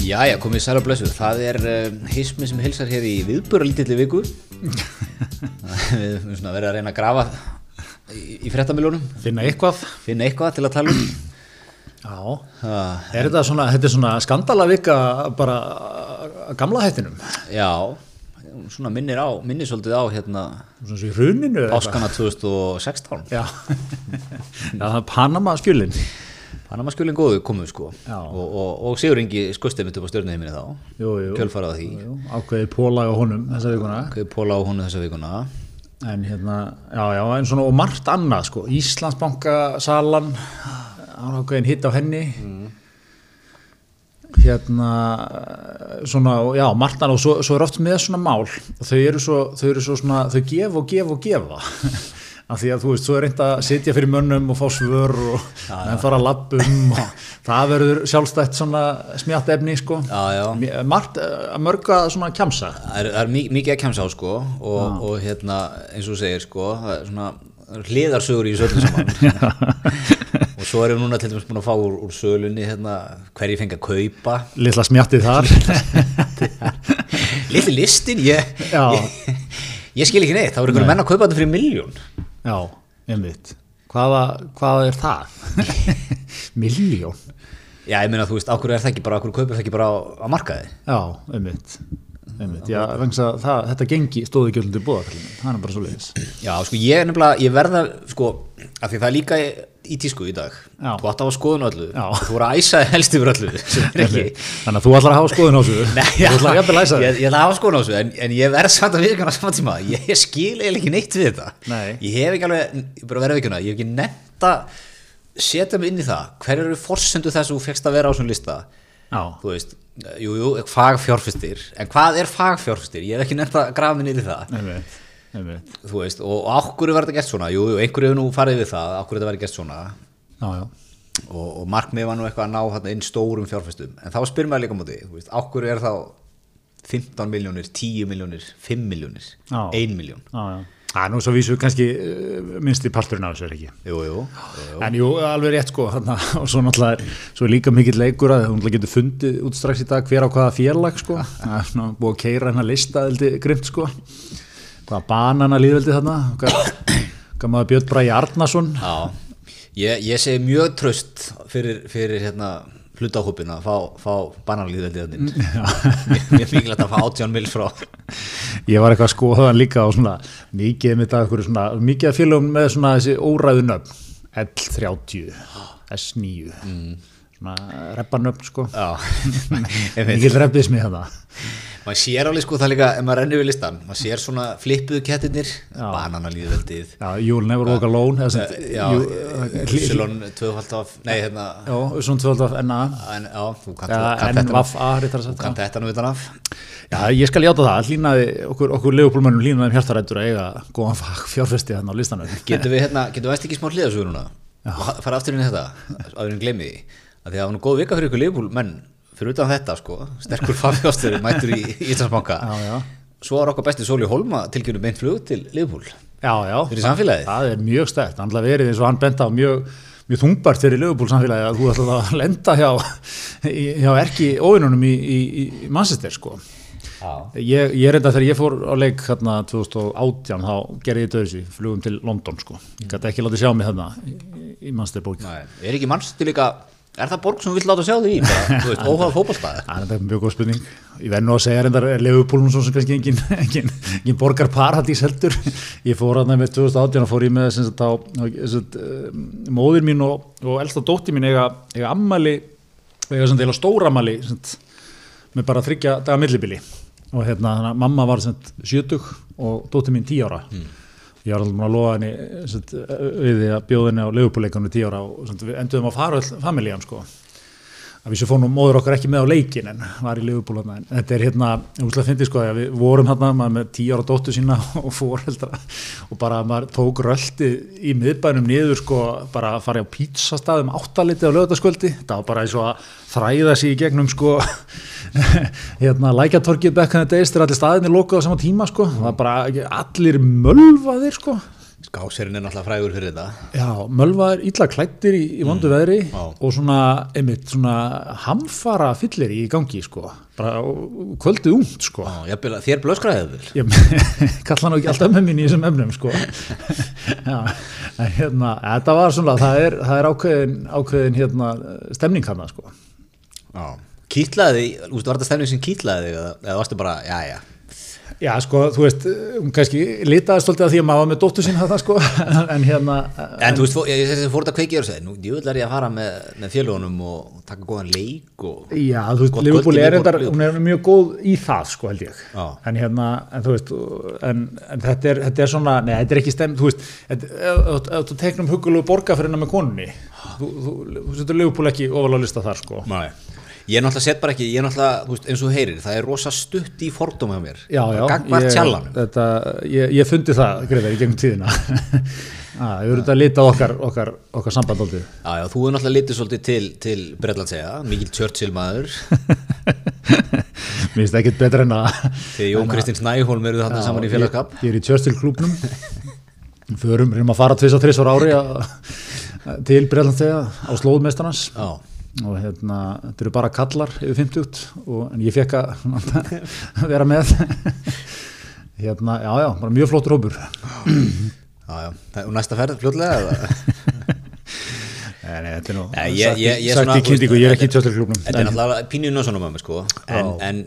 Jæja, komið sæl og blessuð. Það er uh, hismi sem hilsar hér í viðböralítilli viku. Við höfum svona verið að reyna að grafa í, í frettamiljónum, finna eitthvað finna eitthvað til að tala um. Já, Uh, er þetta svona, þetta er svona skandalavika bara gamla hættinum já, svona minnir á, minnir svolítið á hérna svona svo í hruninu. Páskana 2016. Já, það er Panama skjulin Panama skjölinn góðu komuð sko. Og, og, og Sigur Ingi skustið mitt upp á stjórnuheiminni þá. Jú, jú, Kjölfarað því. jú, ákveðið pólag á honum þessa vikuna. Er póla á honu þessa vikuna? en hérna, já, já, en svona og margt annað sko, Íslandsbanka salan, hann ákveðin hitt á henni. Hérna svona, já, margt annað. Og svo, svo er oft með svona mál. Og þau eru svo, þau eru svo svona, þau gefa og gefa og gefa af því að þú veist, svo er reynd að sitja fyrir mönnum og fá svör og menn fara að labbum og það verður sjálfstætt svona smjátt efni sko. Já, já. M- margt, eh, mörga svona kjamsa. Það er, það er mi- mikið að kemsa á sko og, og hérna eins og segir sko það er svona það hliðarsögur í söllu saman. Og svo erum við núna til dæmis búin að fá úr, úr sölunni hérna hverju fengi að kaupa. Litla smjattið þar. Litli listin, ég, Já. Ég, skil ekki neitt það voru einhverjum menn að kaupa þetta fyrir miljón Já, einmitt. Hvaða, hvaða er það? Miljón já, ég meina þú veist, ákveður er það ekki bara ákveður kaupir það ekki bara á, á markaði? Já, einmitt, einmitt. Já, það, þetta gengi stóði ekki undir bóðakallinu það er bara svo leiðis já, sko ég er nefnilega, ég verða sko, af því það er líka í, tísku í dag. Já. þú átt á að skoðun öllu. Já. þú voru að æsa helst yfir öllu Þannig að þú ætlar að hafa skoðun á þessu. Nei, Þú ætlar að jafnvel að læsa ég, ég ætla að hafa skoðun á þessu en, en ég verð samt að viðkjöna saman tíma. Ég, skil eiginlega ekki neitt við þetta. Nei. ég hef ekki alveg, ég bara verð að viðkjöna ég hef ekki nefnt að setja mig inn í það. Hver eru forsendu þess að þú fegst að vera á svona lista? Já, þú veist, jú, jú, fagfjárfistir en hvað er fagfjárfistir? ég hef ekki nefnt að grafa mig niður í það. Einmitt þú veist, og, okkur er þetta gert svona? Jú, jú, einhverju hefur nú farið við það, okkur er þetta verið gert svona. Já, já, og, og markmið var nú eitthvað að ná þarna inn stórum fjárfestum. En þá spyr maður líka á móti þú veist, okkur er þá 15 miljónir, 10 miljónir 5 miljónir, Já. 1 miljón já, já. Það er nú svo vísu kannski uh, minnsti parturinn af þessu er ekki? Jú, jú, jú. En jú, alveg rétt sko þarna, og svo náttúrulega er svo er líka mikill leikur að hún getur fundið út strax í dag hver á hvaða félag sko. Það er svona búið að keira hennar lista eldi grimt sko hvaða banana líðveldi þarna? Hvað maður Björn Bræði Arnason Já, ég, ég segi mjög tröst fyrir, fyrir hérna hlutahópin að fá, fá bananlýðveldi þannig mér er mikilvægt að fá 18 mils frá. Ég var eitthvað að skoða líka á svona mikið svona mikið af félagum með svona þessi óræðu nöfn. L30 S9 svona reppanöfn sko. Mikið reppismi þetta maður sér alveg sko það líka ef maður rennir við listan maður sér svona flippuðu kettirnir bananalýðveldið. Já, Júl Never Walk Alone hlý- Epsilon tvöfald af nei hérna tvöld af NA en, já, þú kann þetta, nú utan af. Já, ég skal játa það, hlýnaði okkur, okkur leifupólmennum hlýnaði um hjartarættur að eiga góðan fag fjárfesti þannig á listanum. Getum við hérna, getum við aðeins ekki smá ha- fara aftur inn í þetta en gleymi því. Að því að það var nú góð vika fyrir ykkur liðbúl menn fyrir utan þetta sko, sterkur fagfjástur mættur í Íslandsbanka. Svo var okkar besti Sóli Holma tilkynnu beint flug til liðbúl Já, já, Fyrir samfélagið? Það er mjög stætt, hann verið eins og hann benda á mjög, mjög þungbart fyrir leifupól samfélagi að þú ætla að lenda hjá, hjá erki óvinnunum í, í, í Manchester sko. Ég, ég reynda þegar ég fór á leik hérna 2018 þá gerði ég döðsvi, flugum til London sko. Ég gæti ekki látið sjá mig hérna í, Manchester bók Nei, er ekki mannstu líka er það borg sem þú vill láta sjá því óhæða fótballstæði Það er mjög góð spurning. Ég verð nú að segja reyndar Leifupólun svo sem kannski engin, engin, engin borgar paradís heldur. Ég fór hann með 2018 og fór ég með sem sagt, uh, móðir mín og, og elsta dótti mín eiga, eiga ammali, eiga deila stóramali sem sagt, með bara þryggja daga millibili. Og hérna, þannig að mamma var sem sagt, 70 og dótti mín 10 ára. Ég var alltaf búin að lofa henni sem sagt, við því að bjóða henni á Leifupóleikunum 10 ára og sagt, við enduðum að fara all familjan sko. Að við svo fórum móður okkar ekki með á leikin en var í Liverpool en þetta er hérna úslega fyndið sko að við vorum hérna maður með tíu ára dóttu sína og fóreldra og bara maður tók röldi í miðbænum niður sko bara að fara á pítsastæðum áttaliti á lögutaskvöldi það var bara eins og að þræða sig í gegnum sko hérna lækjatorkið back in the days þegar allir staðinni lokuð á sama tíma sko. Það var bara allir mölvaðir sko. Skásirinn er náttúrulega frægur fyrir þetta. Já, Mölvar illa klættir í, í vondu veðri Já. og svona, einmitt, svona hamfara fyllir í gangi, sko. Bara kvöldið út, sko. Jafnvel að þér ég kalla nú ekki alltaf með mín í þessum efnum, sko. Já, hérna, þetta var svona það er, það er ákveðin, ákveðin hérna, stemning hana, sko. Já Kýtlaði þig, þú veist, var þetta stefning sem kýtlaði þig eða, eða varstu bara, já, já Já, sko, þú veist, um, kannski litaði stoltið að því að maður var með dóttur sín þetta, sko, en hérna En þú veist, fó- ég, fór þetta kveikið og sagði, nú, ég vil er ég að fara með, með fjölugunum og taka góðan leik og Já, þú veist, Liverpool er, reyndar, hún er mjög góð í það, sko, held ég. Já. En hérna, en þú veist, en, en þetta, er, þetta er svona, nei, þetta er ekki stem, þú veist, þú teiknum hugulegu borgarferðina með konunni, þú, þú, þú setur Liverpool ekki ofalega lista þar, sko. Nei. Ég er náttúrulega sett bara ekki, ég er náttúrulega, þú veist, eins og þú heyrir, það er rosa stutt í fordóma hjá mér. Já, já. Gagvart tjallanum. Þetta, ég, ég fundi það, Greðar, í gegnum tíðina. ah, ég verður þetta að lita okkar, okkar, okkar samband aldrei. Já, já, þú er náttúrulega litið svolítið til, til Bretlandsega, mikil Churchill maður, Mér finnst það ekkert betra en að þegar Jón Kristinn Snæholm eru þarna saman í félagskap. Ég, ég er í Churchill klúbnum Förum, reynum að fara tvis og þris ára ári að, til Breitlandsega á slóðmestarnas Já, og hérna, þetta eru bara kallar yfir 50 og, en ég fekk að vera með. Hérna, já já, bara mjög flottur hópur. Já, já, og næsta ferð, fljótlega, eða? Nei, þetta er nú Nei, ég- ég- ég sagt í kynningu, ég er ekki í klúbnum Þetta er náttúrulega pínu nösunum með mig, sko, en, en,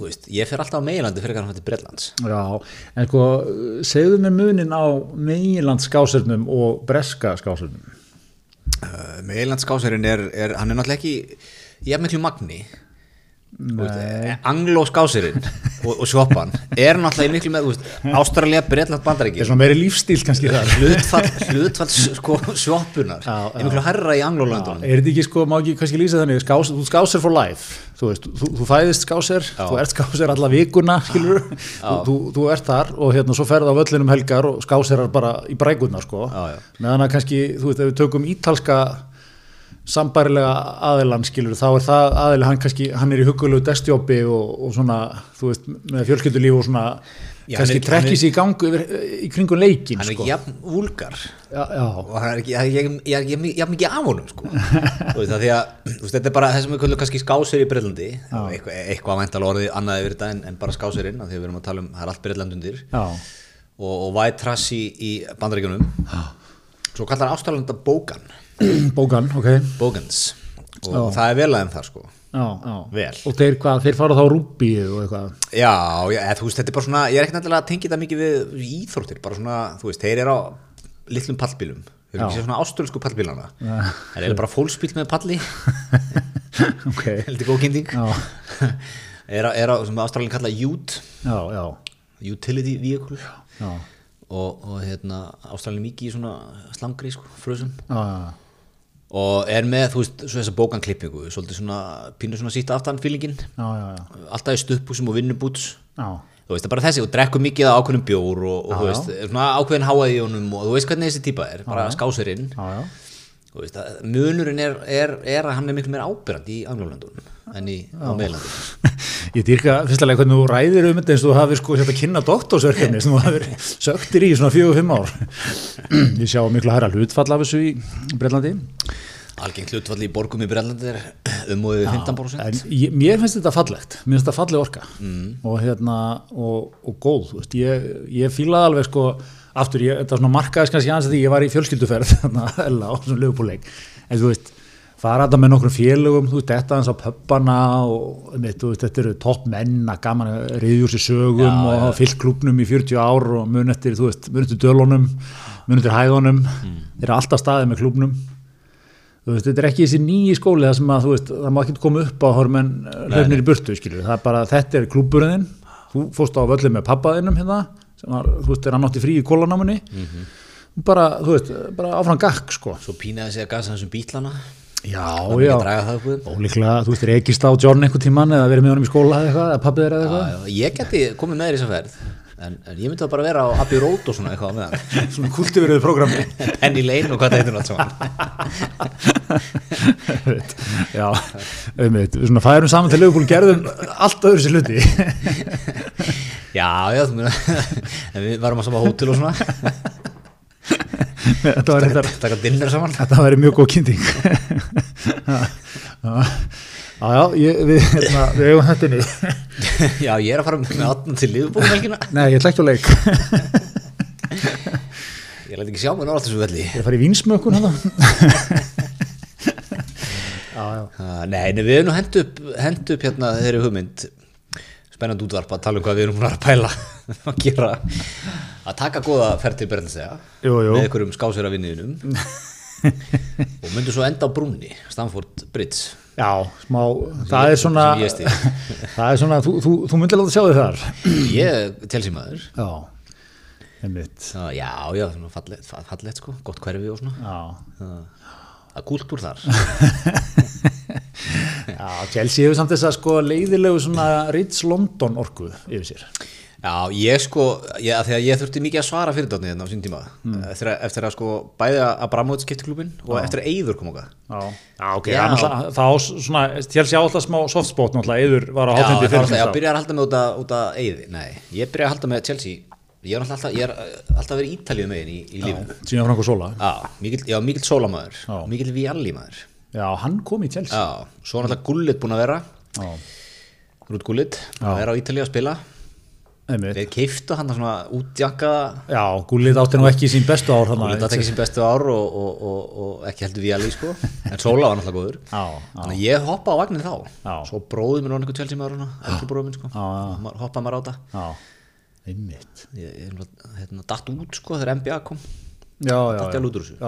veist, ég fer alltaf á meilandi fyrir hann til Bretlands. Já, en sko, segðu mér munin á meginlands skásernum og breska skásernum Uh, Meilandskásarinn er, er, hann er náttúrulega ekki í jafn miklu magni. Anglóskásarinn og, og sjoppan er náttúrulega miklu með Ástralja, Bretland, Það Bandaríki er svona meiri lífstíl kannski þar. hlutfall, sko, sjoppunar Já, er miklu herra í Anglólöndunum Er þetta ekki sko, má ekki kannski lýsa þannig, skás, þú skásir for life, þú veist, þú, þú fæðist skásir, þú ert skásir alla vikuna, skilur, þú, þú, þú ert þar og hérna svo ferð á völlinum helgar og skásirar bara í brækurnar, sko, Já, já. meðan að kannski, þú veist, ef við tökum ítalska sambærilega aðilann, skilur, þá er það aðili, hann kannski, hann er í hugulegu deskjópi og, og svona, þú veist, með fjölskyldulíf og svona, Já, kannski sér í gangu yfir, í kringum leikin, hann er sko. jafn vúlgar. Já, já, og hann er ekki, ég, ég, ég, ég, jafn mikið af honum sko. Þú veist, að veist, þetta er bara þess að við köllum kannski skásir í Breitlandi eitthvað, eitthvað væntal orðið annað yfir þetta en, en bara skásirinn því við erum að tala um, það er allt Breitland undir. Já, og, og trash í, í bandaríkjunum. Svo kallar Ástralanda Bógan ok, Bógans og það er vel aðeim þar sko. Já, já. Vel. Og þeir hvað, þeir fara þá rúbíu og eitthvað. já, já eða, þú veist, þetta er bara svona ég er ekki nættilega að tengja þetta mikið við íþróttir bara svona, þú veist, þeir eru á litlum pallbílum. Þeir eru Já. ekki sér svona áströlsku pallbílana þeir eru bara fólksbíl með palli. Ok, heldur góð kynning. Já, er, á- er á, sem Ástralin kalla UT já, já, Utility Vehicle. Já, og, og hérna, Ástralin mikið í svona slangri, sko, frösum já, já, og er með, þú veist, svo þessa bókanklippingu svolítið svona, pínu svona síta aftan fílingin alltaf í stuppbúsum og vinnubúts. Já, þú veist, það er bara þessi, og drekkur mikið af ákveðnum bjór og, og Já, þú veist, svona ákveðin háaði í honum og þú veist hvernig þessi típa er, bara já. þú veist, að munurinn er, er, er að hann er miklu meira ábyrrandi í Anglólandunum en í á meðlandunum Ég dýrka fyrstulega hvernig þú ræðir um þetta eins og þú hafið sko hérna kynna doktorsverkefni sem þú hafið söktir í svona fjögur fimm ár. Ég sjá miklu hæra hlutfall af þessu í Breitlandi. algengt hlutfall í borgum í Brellandi er umóðið 15% En ég, mér finnst þetta fallegt, mér finnst þetta falleg orka. Og hérna, og, og góð, veist, ég, ég fílaði alveg sko, aftur, ég, þetta markaðis kannski aðeins að því ég var í fjölskylduferð, þarna, Ella, á svona lögupúleik, en þú veist, fara þetta með nokkrum félögum, þú veist, þetta aðeins á pöppana og mitt, veist, þetta eru topp menn að gaman að reyðjúr sér sögum Já, og hafa fyllt klubnum í 40 ár og mun eftir, þú veist, mun eftir dölunum, mun eftir hæðunum, þeir eru alltaf staðið með klubnum þú veist, þetta er ekki þessi nýji skóli það sem að, þú veist, það má ekki koma upp á hormenn hlöfnir í burtu, skilur, það er bara þetta er klúburinn, þú fórst á völlið með pappaðinum hérna, sem var, þú veist, er hann átti frí í kólanámunni bara, þú veist, bara áfram gakk, sko. Svo pínaði sig að gasa þessum bítlana já, er já, ekki ólíklega, þú veist, reykist á John einhvern tíman eða verið með honum í skóla eða eitthvað, eða pappið er eða eitthvað. Já, já, ég geti komið með þér í þessa ferð en, en ég myndi það bara vera á Abbey Road og svona eitthvað á meðan. Svona kultiverið programmi Penny Lane og hvað það heitir saman. Já, við svona færum saman til lögupúl gerðum allt öðru sér hluti. Já, já, þú en við varum á sama hótel og svona þetta var saman. Þetta væri mjög góð kynning. Já, já, ég, við, við eigum hættinni já, ég er að fara með áttan til liðbúinvelkina nei, ég ætla ekki á leik. Ég læti ekki sjá mig náttúrulega þessu velli. Ég fara í vinsmökkun hérna. Uh, nei, við erum nú hend upp, hérna þeirri hugmynd. Spennandi útvarp að tala um hvað við erum búin að pæla að gera að taka góða ferð til jú. með einhverjum skásera vinniðinum og myndu svo enda á brúnni Stamford Bridge. Já, smá, það er svona það er svona, þú, þú, þú myndir láta sjá þig þar. Ég telsi maður Já, einmitt. Já, já, svona fallegt, fallegt sko, gott hverfi og svona. Já, uh, að kúltúr þar. Já Chelsea hefur samt þess að sko leiðilegu svona Ritz London orku yfir sér Já, ég sko, ég, að því að ég þurfti mikið að svara fyrir þetta hérna á sín tíma. Eftir, að, eftir að sko bæði að Bramóð skipti klubin og eftir að Eyður kom okkar Já, já ok, Já. já. Náttúrulega, þá svona, Chelsea á alltaf smá softspot náttúrulega, eður var á Já, hátindi það var alltaf, fyrir ég byrjaði að halda mig út að, út að Eyði, nei, ég byrjaði að halda mig að Chelsea. Ég er alltaf, ég er uh, alltaf verið ítalið megin í, í lífinu. Síðan Franko Sola. Já, mikill, já, mikill sólamæður, Já. mikill Vialli maður. Já, hann kom í Chelsea. Já, svo er alltaf Gullit búin að vera. Já, Rút Gullit, að vera á Ítalið að spila einmitt. Þeir keiftu hann svona útjankaða Já, Gúlið átti nú ekki sín bestu ár Gullit átti ekki sín bestu ár og, og, og, og ekki heldur Vialli sko. En Sóla var náttúrulega góður. Já, já, Þannig að ég hoppa á vagnin þá. Já. Svo bróðið mér Chelsea maður hana, eldri bróðið minn sko. Hoppaði maður á já, einmitt. Ég, ég hérna, datt út sko þegar NBA kom. Já, já, Datt ég alveg út úr þessu.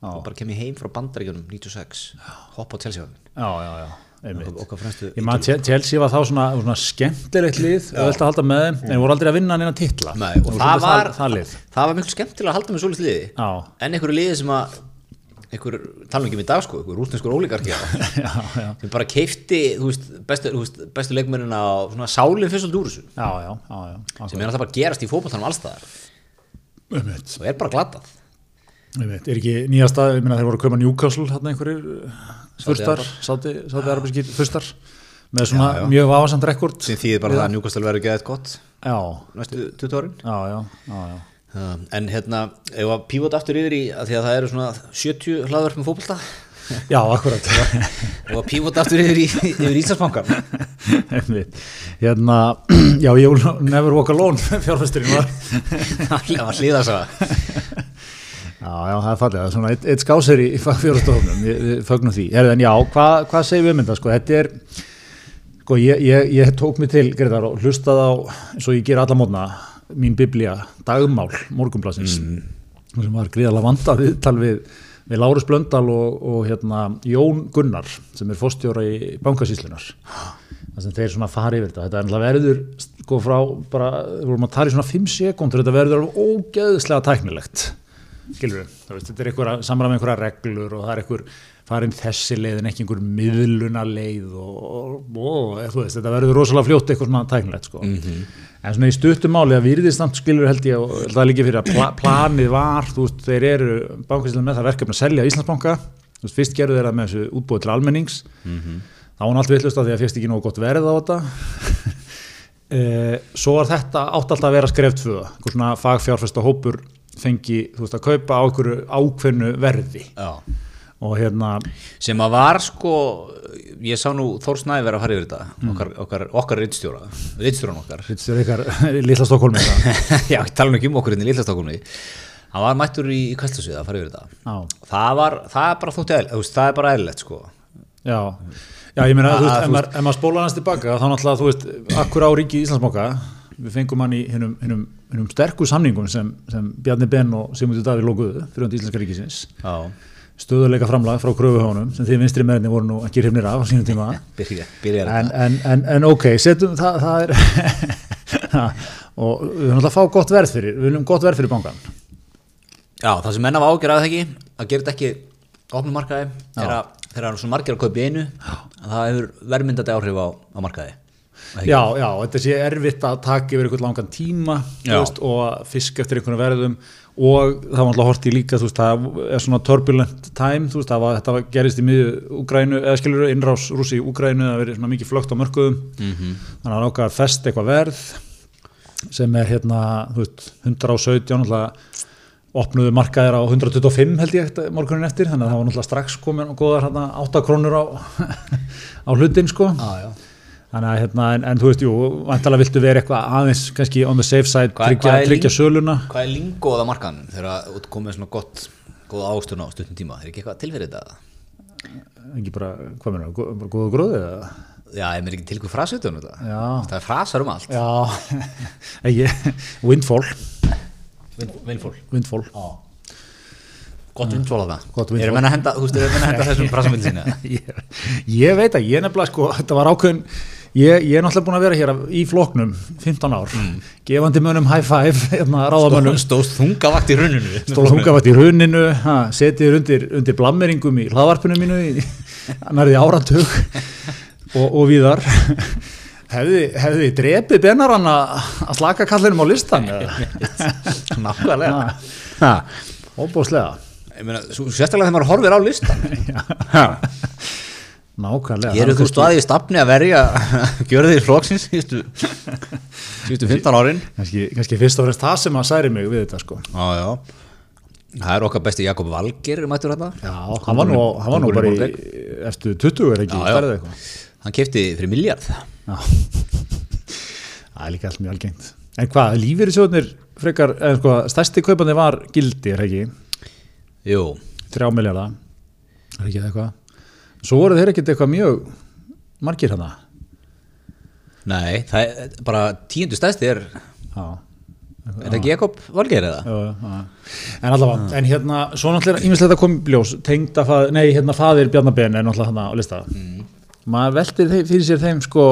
Og bara kem ég heim frá bandaríkjunum 96 hoppa á vagnin já, já, já, okkar fremstu Ég maður Che- Chelsea var þá svona, svona skemmtilegt lið og að halda með þeim, en voru aldrei að vinna neina titla. Nei, og Þeir það var, það, það það var miklu skemmtilega að halda með svolítið liði Já, en einhverju liði sem að einhver, tala ekki um í dag sko, einhver rúsneskur ólíkarki sem bara keifti veist, bestu, veist, bestu leikmennina á svona sálinn fyrst já, já, sem er alltaf bara að gerast í fótballtanum allstaðar og er bara glatað einmitt, er ekki nýjasta, ég meina þeir voru að koma Newcastle hérna einhverjir fyrstar, Sádi-Arabar. sátti arabiski fyrstar með svona Já, já. mjög vafasamt rekord. Sem þýðir bara það að Newcastle verður geðið gott Já, næstu 20 árin. Já, já, já, já. um, en hérna, ef að pívot aftur yfir í að því að það eru svona 70 hlaðverf með fótballta Já, akkurat ef að pívot aftur yfir í yfir Íslandsbankan. Hérna, já, ég never walk alone fjárfæsturinn var. Það var hlýðarsaga Já, já, það er fallið, það er svona eitt, eitt skásir í fjárfæstofnum, við, fögnum því. Herðu, En já, hvað hva segir við um þetta, sko, þetta er sko, ég, ég, ég tók mig til, Gretar, og hlustaði á eins og ég ger alla mótna, mín biblía dagmál, morgunblasins sem var gríðalega vandað viðtal við, við Lárus Blöndal og, og hérna, Jón Gunnar sem er fórstjóra í bankasíslunar það sem þeir svona fari yfir þetta. Þetta er náttúrulega verður sko frá bara, við vorum að tala í svona 5 sekundur þetta verður alveg ógeðslega tæknilegt skilur við, veist, þetta er einhverja samræð með einhverja reglur og það er einhver farin þessi leið en ekki einhver miðluna leið og, og, og þú veist, þetta verður rosalega fljótt eitthvað svona tæknilegt sko. en svona í stuttum máli að virðistamt skilur held ég og það er líka fyrir að pla, planið var, þú veist, þeir eru bankasílan með það verkefni að selja Íslandsbanka. Þú veist, fyrst gerðu þeirra með þessu útbúið til almennings. Þá var hann allt villust á því að fyrst ekki nógu gott verð á þetta. E, svo var þetta átt alltaf að vera skreft fengi, þú veist, að kaupa ákveðnu verði. Já. og hérna, sem að var sko ég sá nú Þór Snæði vera að fara yfir þetta okkar, okkar, okkar rittstjóra rittstjóran okkar. Þetta eitthvað litla Stokkólmi já, tala nú ekki um okkur inn í Lillastokkunni hann var mættur í, í Kvestasvið að fara yfir þetta. Já, það var, það er bara þú veist, það er bara eðlilegt sko. Já. Já, ég meina, ef maður, ef maður spóla hans tilbaka, þá náttúrulega, þú veist, akkur á ríki Íslandsmóka, við fengum hann í hinnum, hinnum, hinnum sterku samningum sem, sem Bjarni Ben og Sigmundur Davíð lókuðu fyrir hundi Íslenska ríkisins, já, stöðuleika framlag frá kröfuhónum, sem þið vinstri meðinni voru nú ekki hrifnir af á sínum tíma, byrja, byrja. En, en, en, en ok, setjum, það, það er, og við höfum alltaf að fá gott verð fyrir, við viljum gott verð fyrir bankan. já, það sem menna var ágjörðað ekki? Að gera þetta ekki opnum markaði er að þegar það eru svona margir að kaupa í einu að það hefur verðmyndandi áhrif á, á markaði Ekki? Já, já, þetta sé erfitt að taka yfir einhvern langan tíma veist, og að fiska eftir einhvern verðum og það var alltaf horti líka þú veist, það er svona turbulent time þú veist, var, þetta gerist í miðju Úgrænu, eða skilur innrás rúsi í Úgrænu það verið svona mikið flögt á mörkuðum Mhm. þannig að náka að fest eitthvað verð sem er hérna, þú veist, 117 alltaf opnuðu markaðir á 125 held ég morgunin eftir þannig að það var náttúrulega strax komin og góðar hérna, 8 krónur á, á hlutin sko Já, já. Þannig að hérna, en, en þú veist, jú, vantalega viltu vera eitthvað aðeins kannski on the safe side Hvað- tryggja, hvað er tryggja söluna Hvað er lingóð á markanum þegar þú komið svona gott, góð ástun á stuttum tíma? Er ekki eitthvað tilfyrir þetta? ekki bara, hvað meina, bara góða gróði eða? Já, ég mér ekki til hvað frasutun þetta. Já. Það er frasar um allt. Já, ekki, windfall Vilfól. windfall Gott vindfól að það. Gott windfall. Erum menn að henda, þú veist, erum menn að henda þessum frasamildi sinni? ég, ég veit að ég nefnilega sko, þetta var ákveðin ég, ég er náttúrulega búin að vera hér í floknum 15 ár, gefandi mönnum high five, hérna ráðamönnum Stóðst þungavakt í runinu. stóð þungavætt í runinu ha, setið undir, undir blammeringum í hlaðvarpinu mínu nærði áratug og, og víðar hefði, hefði drepið benarann að slaka kallinum á listan? Nákvæmlega. óbúslega sérstaklega þegar maður horfir á listan. Nákvæmlega Ég eru þú staðið í stafni að verja gjörðið flokksins síðustu, síðustu 15 árin. kannski fyrst fremst það sem að særi mig við þetta sko Já, já. Það er okkar besti Jakob Valgeir mættur þetta. Já, hann var nú, hann var nú bara í, eftir 20 er ekki, Já. Hann kefti fyrir miljard. Já. Það er líka allt mjög algengt. En hvað, lífið í sjóðunir frekar, eða sko, stærsti kaupandi var gildi, er ekki? Jú, Þrjá miljardar, er ekki það eitthvað? Svo voru þeir ekkert eitthvað mjög margir hana. nei, það er bara tíundu stæðsti er, Já. er það ekki Jakob Valgeir eða? Já, já. En allavega, en hérna, svo náttúrulega ímislegt að koma í bljós, tengda fað, nei, hérna faðir Bjarnabenn er náttúrulega hann á lista. Mm. Maður veltir þeim, fyrir sér þeim, sko,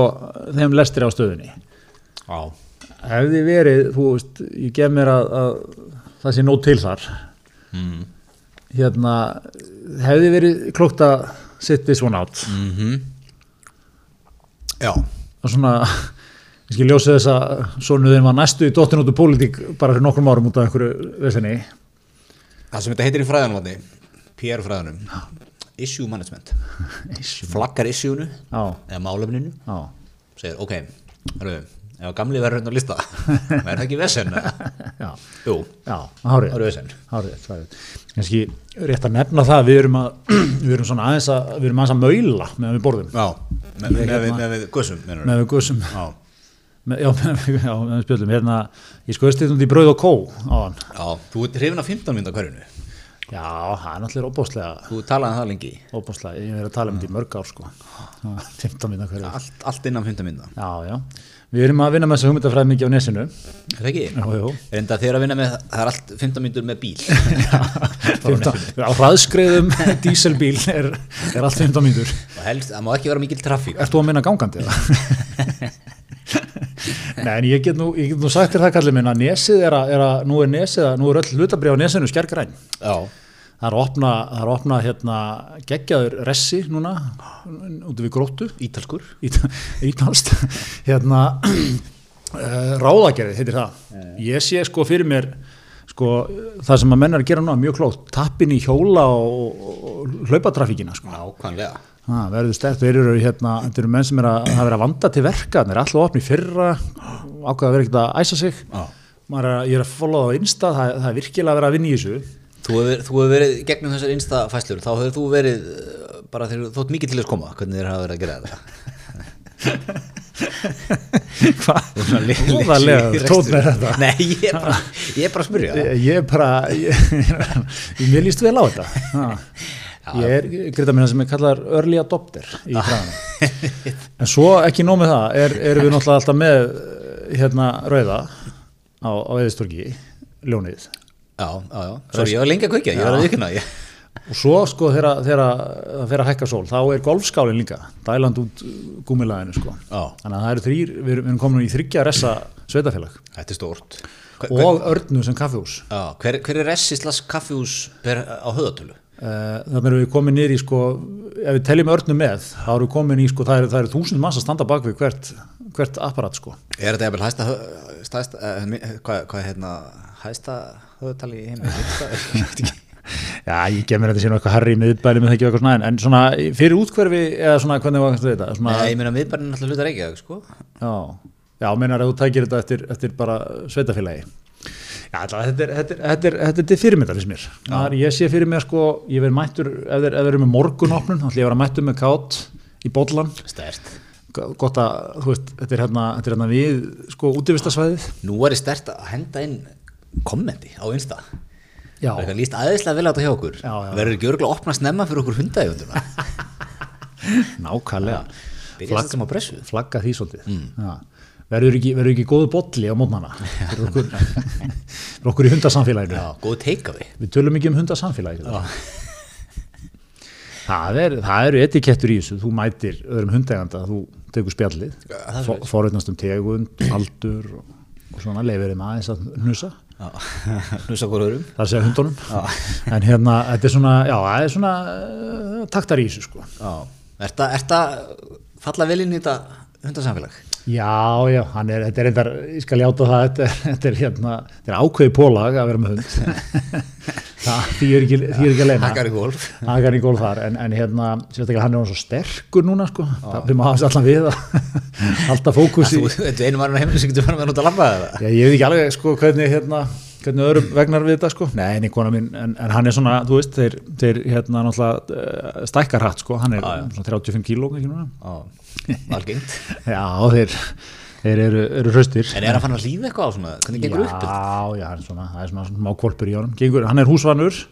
þeim lestri á stöðunni. Já. hefði verið, þú veist, ég gef mér að, að það sé nót til þar Mm. hérna, hefði verið klókt að sit this one out. Mm Já. og svona, ég skil ljósa þess að sonuðin var næstu í dottin út úr pólitík bara fyrir nokkrum árum út af einhverju vesenni Það sem þetta heitir í fræðanum vatni, PR fræðanum, issue management. Flaggar issue-unu já, eða málefninu, segir, ok, hörru, ef gamli verður hérna lista, verður það ekki vesen? já, Jú, já, hárið það eru vesen. hárið, hárið kannski rétt að nefna það við erum að, við erum svona aðeins að við erum aðeins að maula meðan við borðum. Já, með, með, með, með, með gussum, mennur með við guðsum Já, með, já, með, já, með við spjöldum. Hérna, ég skoðist þetta út í brauð og kó á hann já, þú ert hrifin af 15 mynda hverjunu. Já, það er náttúrulega óbúslega Þú talaði um það lengi. óbúslega, ég er að tala um þetta í mörg ár sko. 15 minna hverju. Allt, allt innan 15 mynda. Já, já, við erum að vinna með þessa hugmyndafræði mikið á nesinu Er það ekki? Jú, jú Reynda þeir að vinna með, það er allt 15 myndur með bíl. 15, Á hraðskreiðum díselbíl er, er allt 15 mínútur Og helst, það má ekki vera mikil trafík. Ert þú að minna gangandi eða? Nei, en ég get nú, ég get nú sagt þér það kallið minn að nesið er að, er að nú er nesið að, nú er öll hlutabrið á nesinu skærgræn Já, Það er að opna, það er opna hérna geggjaður ressi núna út við gróttu. Ítalskur. ítalst hérna uh, ráðagerði heitir það. Ég sé sko fyrir mér sko það sem að menn er að gera núna mjög klókt. Tappin í hjóla og, og hlaupatrafíkina sko. Nákvæmlega. ha, verður stert, þeir eru hérna eru menn sem er að, að vera vanda til verka. Þeir eru alltaf opni fyrra ákveða að vera ekkert að æsa sig. Er, ég er að followa það á insta það, það er virkilega að vera að vinna í þessu Þú hefur, verið gegnum þessar einsta fæslur, þá hefur þú verið uh, bara þegar þú þótt mikið til þess koma, hvernig þér hafa verið að gera þetta. hvað? Tónn er rekstri. þetta. Nei, ég er bara, ég er bara að spyrja. Ég, ég er bara, ég, mér líst vel á þetta. Ha. Ég er, greita minna sem er kallar early adopter í fræðanum. En svo ekki nóg með það, er, erum við náttúrulega alltaf með hérna rauða á, á eðistorki, ljónið. Já, já, já. Sorry, ég var lengi að kveikja, ég var að vikna. Og svo sko þegar það fer að hækka sól, þá er golfskálinn líka, dæland út gúmilaðinu sko. Já, Þannig að það eru þrýr, við erum, komin í þryggja ressa sveitafélag þetta er stórt. Hver, hver, og örnu sem kaffihús. já, hver, hver er resislas kaffihús per, á höðatölu? Uh, þannig erum við niður í sko, ef við teljum örnu með, þá erum við komin í sko, það eru, eru þúsund manns að standa bak við hvert, hvert apparat sko. Er þetta jafnvel hæsta, hö- stæsta, uh, hvað, hvað er hérna, hæsta höðatali í heimi? Ég veit ekki. Já, ég gef mér þetta síðan eitthvað herri í miðbæli með það ekki eitthvað svona, en- en svona fyrir útkverfi eða svona hvernig var þetta? Svona, Nei, ég meina miðbarinn alltaf hlutar ekki, sko. Já, já, meinar að þú tækir þetta eftir, eftir bara sveitafélagi. Já, þetta er, þetta er, þetta er, þetta er til fyrirmyndar fyrst mér. Það er, ég sé fyrir mér sko, ég verð mættur, ef þeir, eru með morgunopnun, þá ætlum ég að vera mættur með kátt í bollan. Stert. Gott að, þú veist, þetta er hérna, þetta er hérna við, sko, útivistasvæðið. Nú er ég stert að henda inn kommenti á Insta. Já. Það er líst aðeinslega vel á þetta hjá okkur. Verður ekki örgulega að opna snemma fyrir okkur hundægjunduna. Nákvæmlega. Á pressu. Flagga því svolítið. Já. Verður ekki, ekki góðu bolli á mótnana fyrir okkur, fyrir okkur í hundasamfélaginu. Já, góð teikafi. Við tölum ekki um hundasamfélaginu. Það, er, það eru etikettur í þessu, þú mætir öðrum hundeganda, þú tekur spjallið, það fo- forritnast um tegund, aldur og, og svona leifir þeim aðeins að hnusa, Það segja hundunum. En hérna, þetta er svona, já, það er svona uh, taktar í þessu sko. Ertu að falla vel inn í þetta hundasamfélag? Já, já, hann er, þetta er reyndar, ég skal játa það, þetta er, þetta er hérna, þetta er ákveði pólag að vera með hund. það, því er ekki, því er ekki að leina. Hakkar í golf. Hagar í gólf þar, en, en hérna, sérstaklega hann er hann svo sterkur núna, sko, það fyrir maður allan við að halda fókus í, Þú, er einu á heiminu sem getur verið með að nota lampa eða? já, ég veit ekki alveg, sko, hvernig, hérna, hvernig öðrum vegnar við þetta, sko, nei, mín, en, en hann er svona, þú veist, þeir, þeir hérna, náttúrulega, uh, stækkar hatt, sko, hann er Já, já. svona 35 kíló, Já, algengt. já, þeir, þeir eru, eru hraustir. En er hann fann að líða eitthvað á svona? Hvernig gengur upp þetta? Já, já, hann er svona, það er svona smá kvolpur í honum, gengur, hann er húsvanur,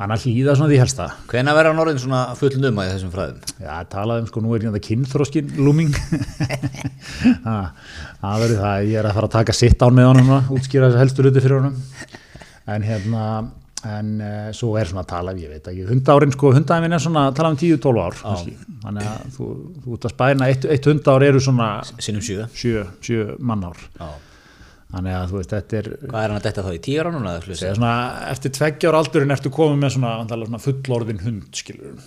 hann er hlýða svona því helsta. Hvenær verður hann orðin svona fulln um að í þessum fræðum? Já, talaðum sko, nú er hérna kynþróskin looming það verður það, ég er að fara að taka sitt án með honum útskýra þessu helstu hluti fyrir honum en hérna en uh, svo er svona að tala, ég veit ekki hundárin sko, hundæmin er svona að tala um 10-12 ár þannig að þú, þú ert að spæna eitt, eitt hundár eru svona Sinnum sjö. 7, 7 mannár Já. Þannig að þú veist, þetta er Hvað er hann að detta þá í tíu ára núna? svona, eftir tveggjar aldurinn ertu komið með svona, svona fullorðin hund skilur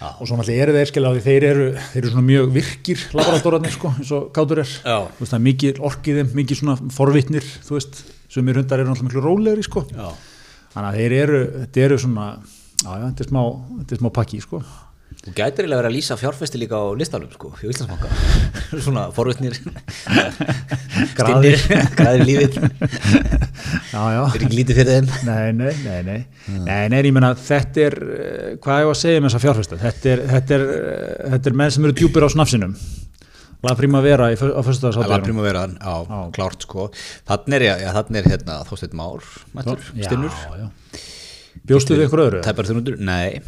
Já. og svo náttúrulega eru þeir skilja á því þeir eru, þeir eru svona mjög virkir laboratorarnir sko, eins og kátur er veist, það er mikið orkiðum, mikið svona forvitnir þú veist, sumir hundar eru náttúrulega miklu rólegri sko. Já. þannig að þeir eru, þetta eru svona já, þetta er smá, þetta er smá pakki sko. Þú gætir eiginlega verið að lýsa fjárfesti líka á listalum sko, hjá Íslandsbanka. svona Graðir. stinnir, graðir í lífið. já, já, Það er ekki lítið fyrir þeim. nei, nei, nei nei, nei, nei, ég menna þetta er eh, hvað er ég að segja með þessa fjárfesta þetta er, þetta er, eh, þetta er menn sem eru djúpir á snafsinum La Primavera í, á Það var föstudagshátíðunum príma vera hann, já, Já. klárt sko. Þannig er, þannig er hérna Þósteinn Már, mættur, stinnur. já, já. bjóstu þið ykkur öðru? Tæpar þurrundur, nei.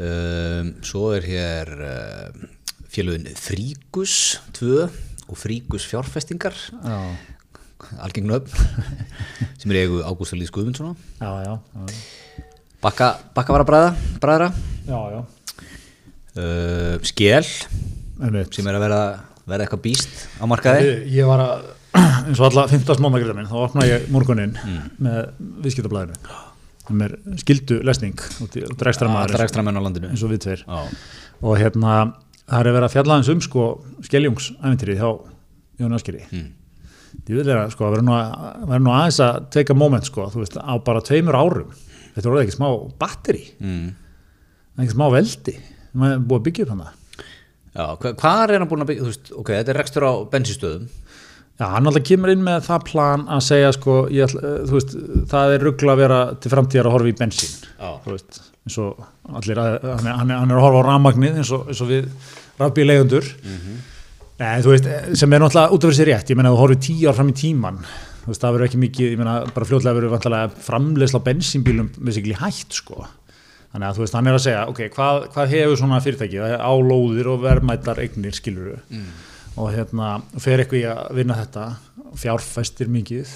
Um, svo er hér uh, félögin Fríkus 2 og Fríkus fjárfestingar, já, algeng nöfn, sem er eigu Ágústa Lýs Guðmundsson. Bakka, bakka var að bræða, bræðra. Uh, skél, sem er að vera, vera eitthvað býst á markaði. Ég, ég var að, eins og alla 15. mánagrið þá opnaði ég morguninn með viðskiptablaðinu sem er skildu lesning Allra ekstra menn á landinu. eins og við tveir Já, og hérna, það er verið að fjalla eins um sko skeljungsæventyri hjá Jón Askeri Mm. Ég vil vera, sko, að vera nú, vera nú aðeins að teka moment, sko, þú veist, á bara tveimur árum þetta er orðið ekki smá batteri mm. ekki smá veldi maður er búið að byggja upp hann Já, hva, hvað er hann búin að byggja, þú veist, ok, þetta er rekstur á bensinstöðum. Já, hann alltaf kemur inn með það plan að segja sko, ég, eh, veist, það er ruggla að vera til framtíðar að horfa í bensín eins og allir að, hann, er, hann er- hann er að horfa á rafmagnið eins eins og við rafbíleigundur Nei, þú veist, sem er náttúrulega út af þessi rétt, ég meina að þú horfir tíu ár fram í tíman veist, það verður ekki mikið, ég meina bara fljótlega verður á bensínbílum með sig hætt, sko. Þannig að þú veist, hann er að segja, ok, hvað, hvað hefur svona fyrirtæki, það er álóðir og verðmættar eignir, skilur og hérna, fer eitthvað í að vinna þetta fjárfæstir mikið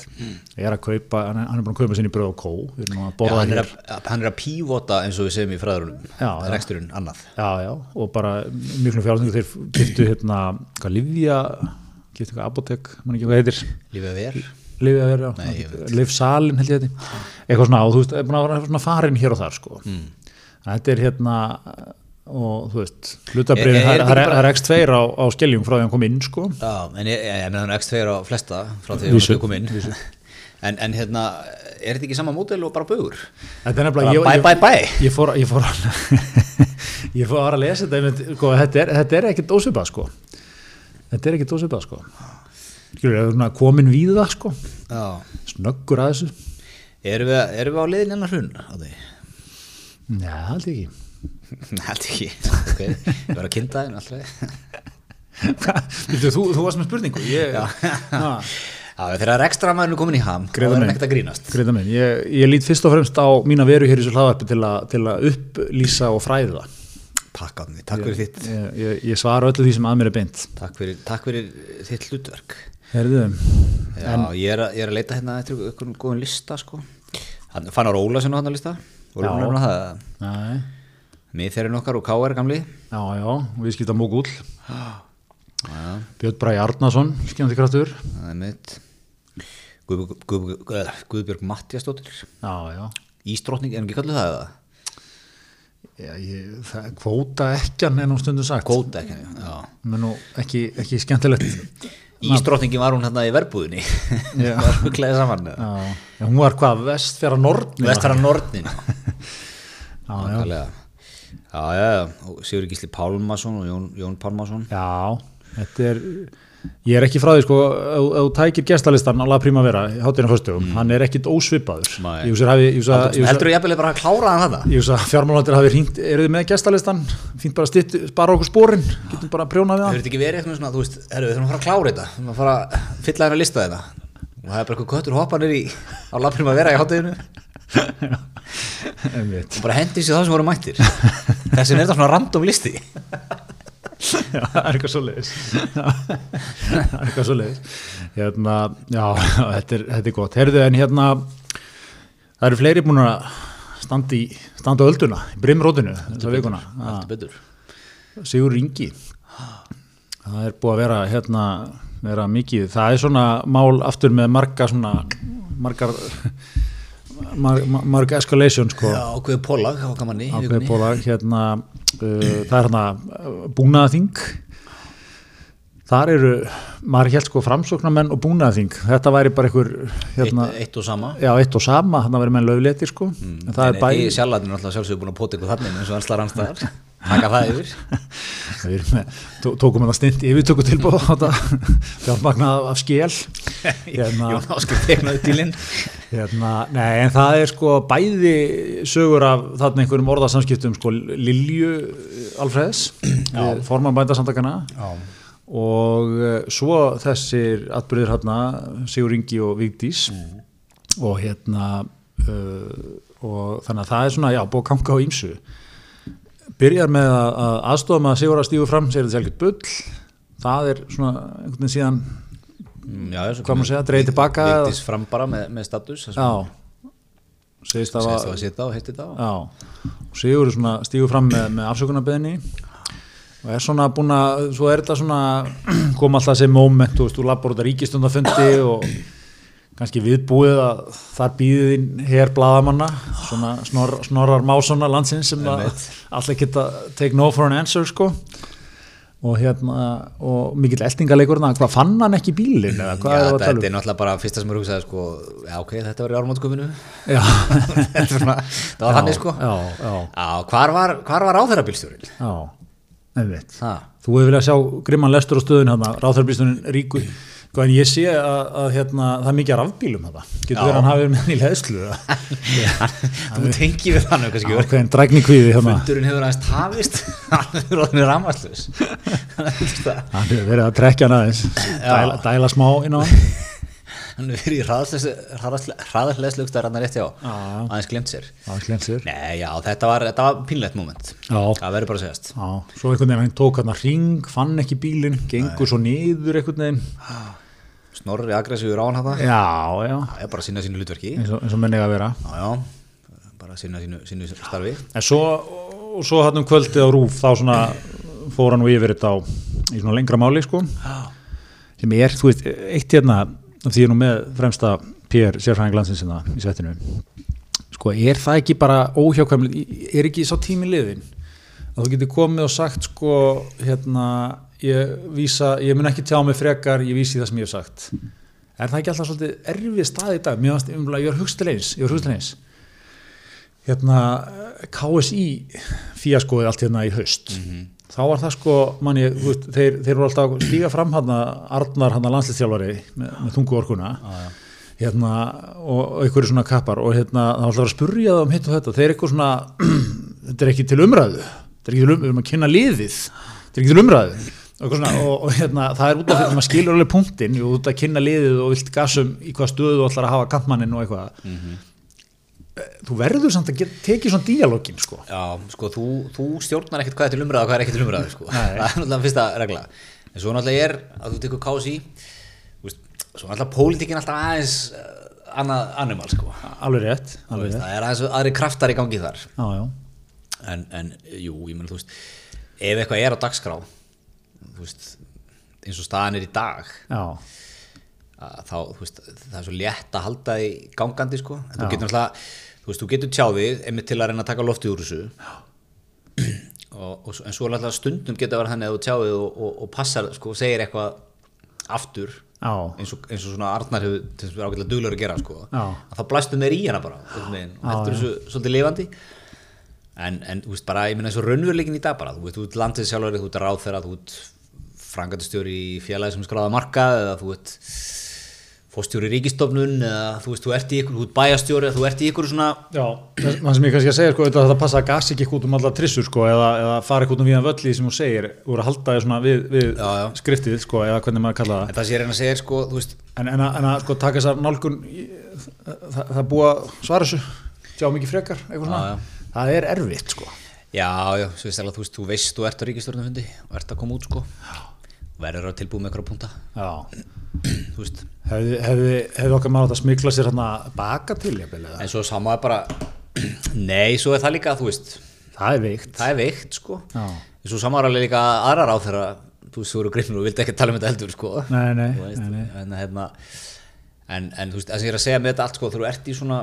er að kaupa, hann er, hann er búin að kaupa sinni bröð og kó, Já, hann, er að, hann er að pívota eins og við segjum í fræðurunum. Já, já. Reksturinn annað. já, já, og bara miklu fjárfæstingu þeir giftu hérna, hvað livja giftu eitthvað apotek, mann ekki hvað heitir að ver. Vera, Nei, ég veit. Livsalin held ég þetta eitthvað svona, og þú veist, er búin að vera svona farin hér og þar sko mm. þetta er hérna og þú veist, hlutabriðin, Er- er- er það er- það er er X2 á, á skeljum frá því hann kom inn sko Já, en ég meðan X2 er á flesta frá því að kom inn. En, en hérna, er þetta ekki sama mótel og bara baugur? þetta er Bara bye, bye, bye. ég, fór ég fór að ég fór að lesa þetta sko, þetta er, er ekkert ósvipað sko þetta er ekkert ósvipað sko er komin við það sko Já. snöggur að þessu Erum við, erum við á leiðin enn að hrun á því? Nei, ég ekki Held ekki, ok, ég var að kynna þeim alltaf Viltu, þú, þú varst með spurningu ég, þegar ekstra maður er komin í ham þá er hann ekkert að grínast. Minn, ég, ég lít fyrst og fremst á mína veru hér í þessu hlaðvarpi til, a, til að upplýsa og fræða Takk átni, takk fyrir þitt ég, ég, ég svara öllu því sem að mér er beint. Takk fyrir, takk fyrir þitt hlutverk. Herðu, Já, ég, er að, ég er að leita hérna eftir einhvern góðan lista sko. Fannar Ólasen á hann að lista Voru Miðferðin okkar og K.R. gamli. Já, já, við skipta mógull Já, Björn Bræði Arnason, skemmti kraftur. Er Guð, Guðbjörg Mattiasdóttir Já, já. Ísdrottning, er hann ekki kalluð það eða? Já, ég, það, kvóta ekkjan er nú stundum sagt. Kóta ekki, já. Menn nú ekki, ekki skemmtilegt. Ísdrottningin var hún hérna í verbúðinni. Já. var hún klæðið saman já, já, hún var hvað, vestfjara nortni Vestfæra Nordnin já, já, já, já, Sigur Gísli Pálmason og Jón, Jón Pálmason. Já, þetta er ég er ekki frá því sko, ef þú tækir gestalistan á La Primavera, hátina fyrstugum hann er ekkit ósvipaður. Mm. Ég ég ég heldur þú jafnvel bara að klára hann þetta? ég hugsa fjármálandir hafi hringt, eru þið með gestalistan? Fínt bara stitt, spara okkur spórin getum bara prjónað við Það hann. verður ekki verið eitthvað svona, þú veist, herru, við þurfum að fara að klára þetta. Þurfum að fara að fylla hérna lista þetta og það er bara eitthvað köttur hoppanir í á lapnum að vera í hátteginu og bara hendi sér það sem voru mættir. Þessin er þetta svona random listi. Já, það er eitthvað svo leiðis það er eitthvað svo leiðis hérna, já, þetta er, þetta er gott. Herðu en hérna það eru fleiri búin að standa í standa ölduna, í brimrótinu þessa vikuna, Sigur Ringi það er búið að vera hérna vera mikið, það er svona mál aftur með marga svona margar mar, mar, marg escalation sko. Já, ákveðu pólag ákveði bólar hérna, uh, það er hérna uh, búnaðaþing þar eru maður held sko framsóknarmenn og búnaðaþing þetta væri bara einhver hérna, eitt, eitt og sama. Já, eitt og sama, þannig að vera menn lögleiti sko. En það er en bæði í sjálflæðinu alltaf sjálfsögur búin að pota ykkur þannig eins og anslar anstæðar taka það yfir. Við erum með, tó, tókum það stund yfirtöku tilbúð á þetta fjármagnað af skél hérna, Jón Áskil tegnaði dílinn hérna, nei en það er sko bæði sögur af þarna einhverjum orðasamskiptum sko Lilju Alfreðs forman bændasamtakana Já, og uh, svo þessir atbyrðir hérna Sigur Ingi og Vigdís. Og hérna uh, og þannig að það er svona já, búið að kanga á ýmsu byrjar með að, að aðstofa með að Sigur að stígu fram segir þetta sjálfgett bull. Það er svona einhvern veginn síðan já, Hvað má segja, dregið tilbaka Vigdís fram bara með, með status það sem já segist það það að setja á, heitti þetta á. Sigur er svona stígu fram með, með afsökunarbeðinni og er svona búin að svo er þetta svona koma alltaf þessi moment, þú veist, þú lappar út að ríkistundafundi og kannski viðbúið að þar býðið inn hér bladamanna, svona snor, snorrar másona landsins sem alltaf geta take no for an answer sko. Og hérna og mikill eltingaleikur hvað fann hann ekki hvað Já, er þetta er náttúrulega bara fyrsta sem er hugsaði sko, já ok, þetta var í ármátskufinu já, það var þannig sko. já, já, hvar var, hvar var áþærabílstjórin? já, Það, Þú hefur viljað sjá grimman lestur á stöðun hérna, ráþarbýstunin ríku Sko, en ég sé að, að hérna, það er mikið af rafbílum þetta. Getur verið að hann hafi með í leðslu þú tengið við þannig kannski ákveðin drækni kvíði hérna. Fundurinn hefur aðeins tafist. Hann hefur ráðinu ramaslus Hann hefur verið að trekja hann aðeins. Dæla, dæla smá inn á hann. Hann hefur verið í hraðarleðslugstæðar hann rétt hjá. Já. aðeins glemt sér. Það var slensir Nei, já, þetta var, þetta var pínlegt moment. Já, það verður bara að segjast. Já, svo einhvern veginn hann tók hann ring, fann ekki bílinn, gengur svo niður einhvern veginn Snorri aggressífur á hann þetta Já, já, það er bara að sinna sínu hlutverki. Já, eins og, eins og menni að vera. Já, bara að sinna sínu, sínu starfi. En svo, og svo hann um kvöldið á rúf þá svona fór hann nú yfir þetta á í svona lengra máli sko. Sem er, þú veist, eitt hérna af því ég er nú með fremsta PR sérfræðing landsins hérna í svettinu sko, er það ekki bara óhjákvæmlega er ekki sá tími liðin að þú getur komið og sagt sko, hérna ég vísa, ég mun ekki tjá mig frekar ég vísi það sem ég hef sagt. Er það ekki alltaf svolítið erfið stað í dag? Mér varst, ég var hugst til eins ég var hugst til eins hérna KSI fíaskoði allt hérna í haust. Þá var það sko, manni, þeir, þeir voru alltaf að stíga fram hann Arnar hann landslýstjálfari með, með þungu orkuna. Hérna, og, og einhverju svona kappar og hérna, það var alltaf að spurja það um hitt og þetta, þeir eitthvað svona þetta er ekki til umræðu. Þetta er ekki til umræðu, við erum að kynna liðið. Þetta er ekki til umræðu og, svona, og, og hérna, það er út af því að maður skilur alveg punktin og út að kynna liðið og vilt gasum í hvað stöðu og ætlar að hafa kantmannin og eitthvað Mhm. þú verður samt að get, tekið svona díalógin sko Já, sko, þú, þú stjórnar ekkert hvað er til umræða og hvað er ekki til umræða, sko. Það er náttúrulega fyrsta regla. En svo náttúrulega er að þú tekur kási, þú svo náttúrulega pólitíkin alltaf aðeins uh, annað animal, sko. alveg rétt, Þú alveg rétt. það er aðeins aðri kraftar í gangi þar. Já, já. En, en jú, ég meina, þú veist, ef eitthvað er á dagskrá, þú veist, eins og staðan er í dag, þá, þú veist, það er svo létt að halda því gangandi, sko. En þú getur náttúrulega, þú veist, þú getur tjáðið, einmitt til að reyna að taka loftið úr þessu. og, og, en svo er alltaf stundum geta að vera þannig að þú tjáið og, og, og passar sko, og segir eitthvað aftur eins og, eins og svona Arnar hefur til þess að vera ágætlega duglur að gera sko, að þá blæstu þeir í hana bara veginn, og heldur þessu svolítið lifandi. En, en þú veist bara, ég meina eins og raunveruleikin í dag bara, þú veist, þú ert landið sjálfur þú ert ráðferða, þú ert frangatistjóri í félagi sem skráða marka eða þú ert fórstjóri í ríkistofnun eða þú veist, þú ert í ykkur, þú ert bæjastjóri eða þú ert í ykkur svona já. Það sem ég kannski að segja, sko, þetta passa að gas ekki út um alla trissur, sko, eða, eða fara ekki út um viðan völli sem þú segir, voru að halda þér svona við, við Já, já. skriftið, sko, eða hvernig maður kalla það. en það sem ég reyna að segja sko, þú veist, En, en, að, en að sko, taka þessar nálgun, það, það að svara þessu, sjá mikið frekar, eitthvað svona. Já, Það er erfitt, sko. Já, já, svo veist, þú veist, þú veist, þú ert á ríkistjórnafundi verður að tilbúið með eitthvað punta Já. þú veist, Hefði, hefði, hefði okkar maður átt að smikla sér hérna baka til, eða? en svo samaði bara nei, svo er það líka, þú veist Það er veikt. það er veikt, sko Já. en svo samaði alveg líka aðrar á þeirra þú veist, þú eru grimmur og vildi ekki tala um þetta heldur, sko Nei, nei, veist, nei, nei. En, hérna, en, en þú veist, það sem ég er að segja með þetta allt, sko, þú ert í svona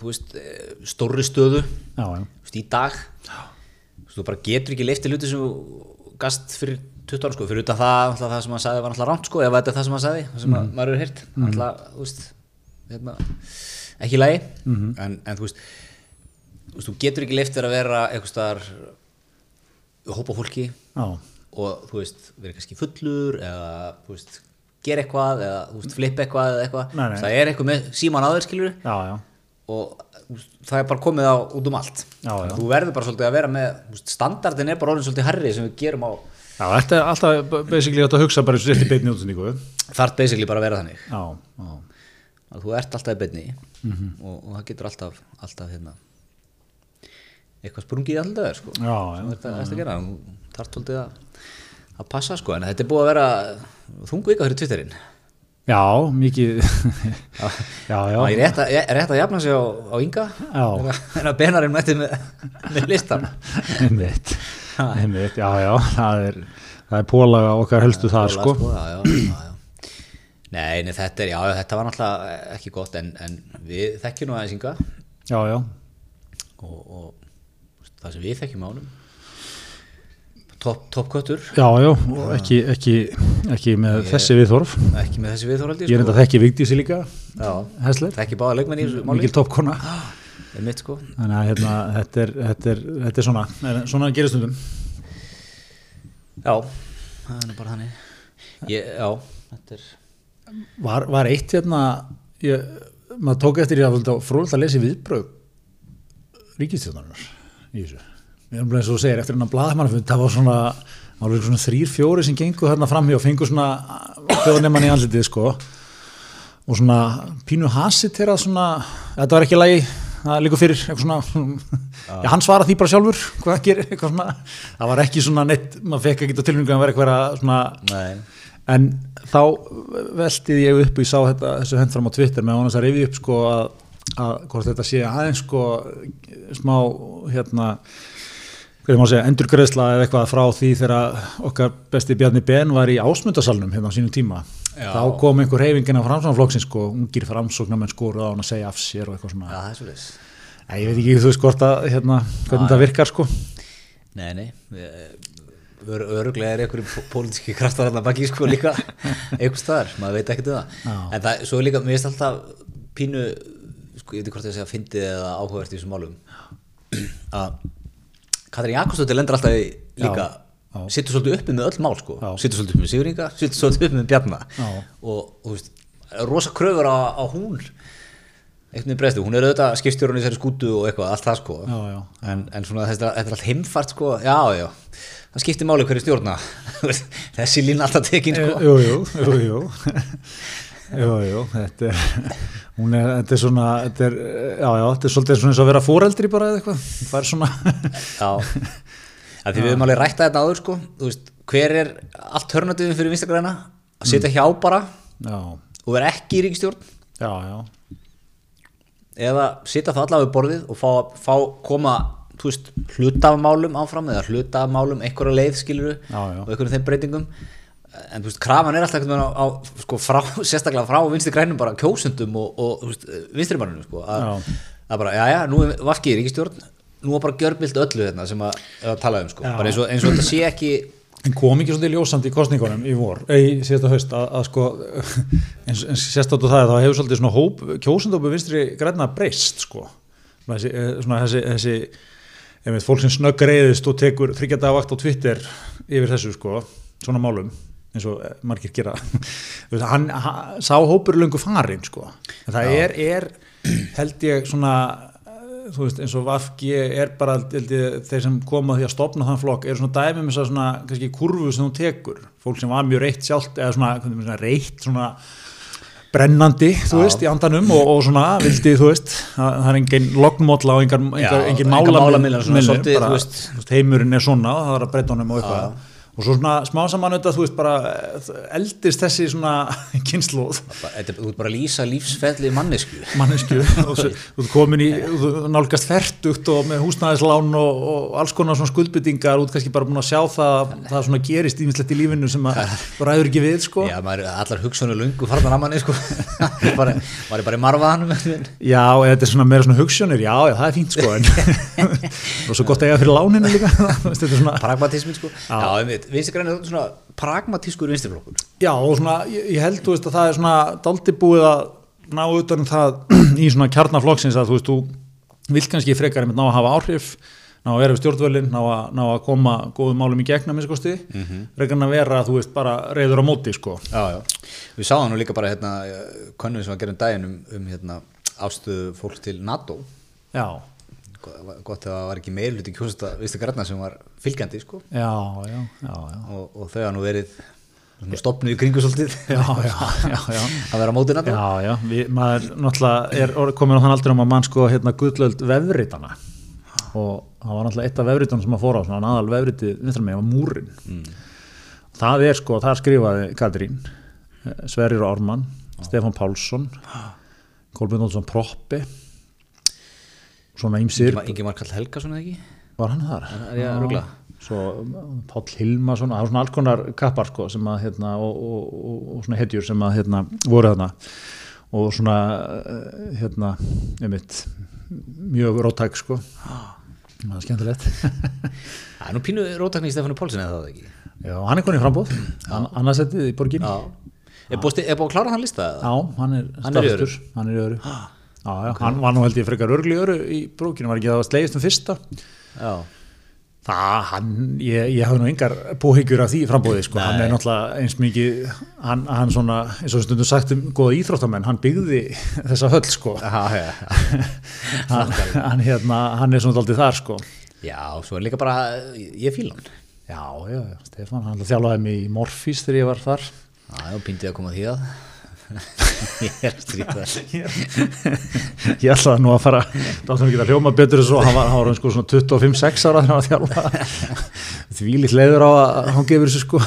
þú veist, eh, stórri stöðu Já, já. þú veist, í dag veist, þú bara getur ekki leifti hluti sem gast fyrir 20 ára sko, fyrir utan það, alltaf, það sem hann sagði var alltaf rámt sko, ef þetta er það sem hann sagði, það sem mm. maður eru hýrt alltaf, þú veist hérna, ekki í lagi en, en þú veist þú veist, þú getur ekki leiftir að vera eitthvað staðar hópa fólki Já, og þú veist, vera kannski fullur eða, þú veist, gera eitthvað eða, þú veist, flippa eitthvað eða eitthvað Nei, nei. það er eitthvað með síman aður, já. og það er bara komið á út um allt Já, já. þú verður bara svolítið að vera með standardin er bara orðin svolítið herri sem við gerum á Já, þetta er alltaf basically þetta að hugsa bara þetta í beinni útsendingu. þarf basically bara að vera þannig Já, já. að þú ert alltaf í beinni Mhm. og, og það getur alltaf, alltaf hérna, eitthvað sprungið alltaf sko. Já, já, þetta er að gera þú þarf svolítið að, að passa sko. en þetta er búið að vera þungu vika fyrir Twitterinn Já, mikið, já, já. Það er rétt að, er að jafna sig á, á Inga Já. en að Benarinn mætti með, með listan Einmitt, einmitt, já, já, það er, það er pólaga okkar helstu þar, sko. já, já, já, já. Nei, nei, þetta er, já, þetta var náttúrulega ekki gott en, en við þekkjum nú aðeins Inga Já, já, og, og það sem við þekkjum á honum topp top já, já, og ekki, ekki, ekki með þessi viðþorf. ekki með þessi viðþóraldi Ég er enda þekki Vigdísi líka, Já, Hesler, þekki báða leikmenn í mikil toppkona. Mitt sko Þannig að hérna, þetta, er, þetta, er, þetta er svona, svona gerist stundum. Já, það er bara þannig ég, Já, þetta er Var, var eitt hérna, ég, maður tók eftir ég að að lesa viðbröð ríkistjóðarinnar í þessu. Við erum bara eins og þú segir, eftir hennar blaðmannafund, það var svona, það var svona þrýr, fjóri sem gengu hérna framhjá og fengu svona hljóðnemann í andlitið, sko. Og svona pínu hasit þeirra svona, þetta var ekki lægi, það líka fyrir, svona, já, hann svara því bara sjálfur, hvað gerir, eitthvað svona, það var ekki svona neitt, maður fekk ekki á tilfengu að vera eitthvað svona, Nei, en þá veltið ég upp og ég sá þetta, þessu hend fram á Twitter með hann að reyfi upp sko að, að hvort þetta sé aðeins sko smá hérna segja, endurgreðsla eða eitthvað frá því þegar okkar besti Bjarni Ben var í ásmundasalnum hérna á sínum tíma Já. þá kom einhver reyfingin af framsóknarflokksins sko, ungir framsóknarmenn skoruð á hann að segja af sér og eitthvað já, svona það er svo leis Æ, ég veit ekki þú veist að hérna, hvernig þetta virkar sko Nei, nei Ör, öruglega er einhverju pólitíski kraftar þarna baki sko líka einhver staðar, maður veit ekkert um það Já. en það, svo líka, mér finnst alltaf pínu, sko, ég veit ekki hvort ég að segja fyndið eða áhugavert í þessum málum að Katrín Jakobsdóttir lendur alltaf líka Já, já. Sittur svolítið uppi með öll mál sko. Sittur svolítið uppi með Sigringa, sittur svolítið uppi með Bjarna. Og, og veist, rosa kröfur á, á hún. Einhvern veginn breystu, hún er auðvitað skipstjórun í þessari skútu og eitthvað, allt það sko. Já, já. En, en svona þetta, þetta er allt heimfart sko. Já, já, það skiptir máli hverju stjórna. Þessi lína alltaf tekin sko. Jú, jú, jú, jú. Jú, jú, þetta er, hún er, þetta er svona, þetta er, já, já, þetta er svolítið svona eins og að vera fóreldri bara eða eitthvað, það er svona, Já, að því við höfum alveg rætta þetta áður sko, veist, hver er alternativin fyrir vinstagræna að sitja hjá bara já, og vera ekki í ríkistjórn já, já, eða sitja það allavega við borðið og fá, fá koma, veist, hlutafmálum áfram eða hlutafmálum einhverja leið skiluru Já, já. og einhverjum þeim breytingum. En þú veist, krafan er alltaf einhvern veginn á, á sko, frá, sérstaklega frá vinstri grænum bara kjósundum og, og mannum sko, að, bara, já, já, nú er vafkið í ríkistjórn nú er bara gjörbilt öllu þetta sem að, að tala um sko, Já. bara eins og, eins og þetta sé ekki En kom ekki svolítið ljósandi í kostningunum í vor, ei, síðasta haust, að, að sko, eins, eins sérstátt og það, hefur svolítið svona hóp, kjósandópu vinstri græna breyst, sko. Þessi, eh, svona þessi, þessi ég veit, fólk sem snöggreiðist og tekur þryggjadagavakt á Twitter yfir þessu, sko, svona málum, eins og eh, margir gera. Hann, hann sá hópur löngu farin, sko. En það er, er, held ég, svona, þú veist, eins og Vafki er bara, held ég, þeir sem koma því að stopna þann flokk, eru svona dæmi með að svona, kannski kurvu sem þú tekur, fólk sem var mjög reitt sjálft, eða svona, segja, reitt, svona brennandi, þú veist, í andanum og, og svona, vildi, þú veist, það er engin lognmótla og engin málamil- málamiðlar, svona svolítið, bara, veist. heimurinn er svona, það er að breyta honum og eitthvað, og svo svona smá saman auðvitað, þú veist, bara eh, eldist þessi svona kynnslóð er þú ert bara að lýsa lífsfelli mannesku mannesku og þú ert komin í þú nálgast ferdugt og með húsnæðislán og, og alls konar svona skuldbyttingar út kannski bara búin að sjá það það svona gerist ímislegt í lífinu sem að þú ræður ekki við sko. Já, maður, er allar hugsunni lungu farðan að manni sko. Var ég bara í marfaðanum já, þetta er svona meira svona hugssjónir já, já, það er fínt sko en og svo gott að eiga fyrir láninu líka Þú veist, þetta er svona pragmatískur vinstirflokkur Já, og svona, ég, held, þú veist, að það er svona daldi búið að ná utan um það í svona kjarnaflokksins að þú veist, þú vilt kannski frekar einmitt ná að hafa áhrif, ná að vera við stjórnvölinn, ná, að- ná að koma góðum málum í gegna, minnst kosti, mm -hmm. en að vera, þú veist, bara reyður á móti, sko. já, já. við sáðum nú líka bara hérna konum sem var gerðum daginn um, um hérna, afstöðu fólk til NATO Já, gott að það var ekki meir hluti kjósasta vinstri græna sem var fylgjandi sko. Já, já, já, já. og, og þau hafa nú verið svona stopnuð í kringu svolítið. Já, já, já, já. að vera á móti NATO Já, já, við, maður náttúrulega er komin á þann aldrei um að mann sko hérna gullöld vefritana. Og það var náttúrulega eitt af vefritunum sem að fóra á svona aðal vefriti vinstra með var múrin það er sko, það skrifaði Katrín eh, Sverrir Ármann Stefán Pálsson Kolbjörn Olsson Proppi svona ímsir Ingi Mark Kall Helgason eða ekki? Var hann þar? er ég að rugla? svo um, Páll Hilmason það var svona alls konar kappar sko sem að hérna og, og, og, og svona hetjur sem að hérna voru þarna. Og svona eh, hérna einmitt mjög rótæk sko. Það er skemmtilegt. Það er nú pínu rótakni í Stefánu Pálsson eða það ekki? Já, hann er konið frambóð annarsettið í borgin já, já er búið, að klára hann lista eða? hann er er staðfestur hann er í öru já, já, hann var nú held ég frekar örgli öru í brókinu, var ekki það að slegist um fyrsta. Já. Það, hann, ég, ég hafði nú engar búhyggjur af því frambóði, sko, Nei. hann er náttúrulega eins mikið, hann, hann svona, eins og stundum sagt um góða íþróttamenn, hann byggði þessa höll, sko, Já, já, hann, hann, hérna, hann er svona aldrei þar, sko. já, svo er líka bara ég fíla hann. Já, já, Stefán, hann þjálfaði mig í Morfís þegar ég var þar. já, já, píndið að koma því að ég er strítað Ég ætlaði nú að fara, þáttum ekki að hljóma betur en svo, hann var, hann var sko svona 25-6 ára var að þjálfa, því líkt leiður á að hann gefur þessu, sko.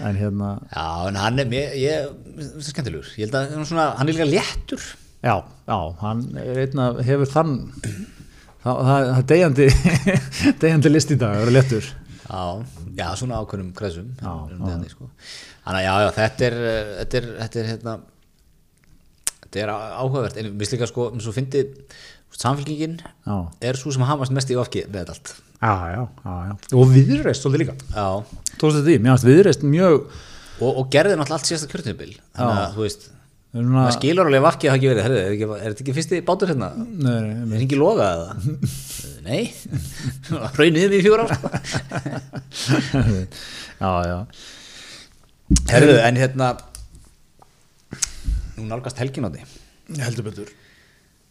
En hérna, já, en hann er mér, ég, það er skemmtilegur. Ég held að svona, hann er líka léttur. Já, já, hann er einn að hefur þann það er degjandi degjandi list í dag, það er léttur já, já, svona ákveðnum kræsum Já, já, sko. þannig að já, já, þetta er þetta er, þetta er hérna þetta er áhugavert. En við slíka sko, eins og fyndi samfélkingin Já, er svo sem hamast mest í ofki með þetta allt. Já, já, já, og viðreist svolítið líka. Tókst þetta í, mér finnst viðreist mjög og, og gerði náttúrulega allt síðasta kjörtinabil þannig að þú veist maður skilur alveg að vafki hafa ekki verið. Herrið, er, þetta ekki fyrsti bátur hérna? Nei, nei, er ekki loga eða nei, raunnið í fjóra sko. já, já. Herðu, en hérna nú nálgast helgin á því heldur betur.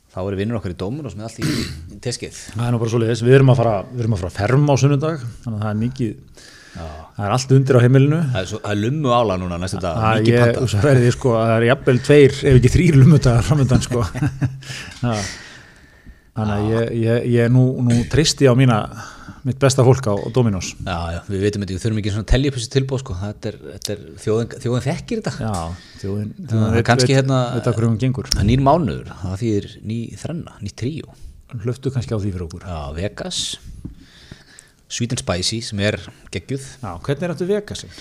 Þá eru vinnur okkar í Dómunos með allt í, teskið. Það er nú bara svo leiðis, við erum að fara við erum að fara að ferma á sunnudag þannig að það er mikið það er allt undir á heimilinu. Það er, svo, það er lummu ála núna næstu dag Það mikið og því sko að það er jafnvel tveir ef ekki þrýr lumutagar framöndan sko. þannig að ég, ég, ég nú, nú tristi á mína mitt besta fólk á, Dominos. Já, já, við veitum þetta, við þurfum ekki svona að telja upp þessi tilbúð sko. þetta er, þetta er þjóðin, þjóðin þekkir þetta. Já, þjóðin, þjóðin veit, kannski veit, hérna- veit að hverjum gengur. Það er nýr mánuður, það þýðir ný þrenna, ný tríó. Hlöftu kannski á því fyrir okkur. Já, Vegas. Sweet and Spicy sem er geggjuð. Já, hvernig er þetta Vegasin?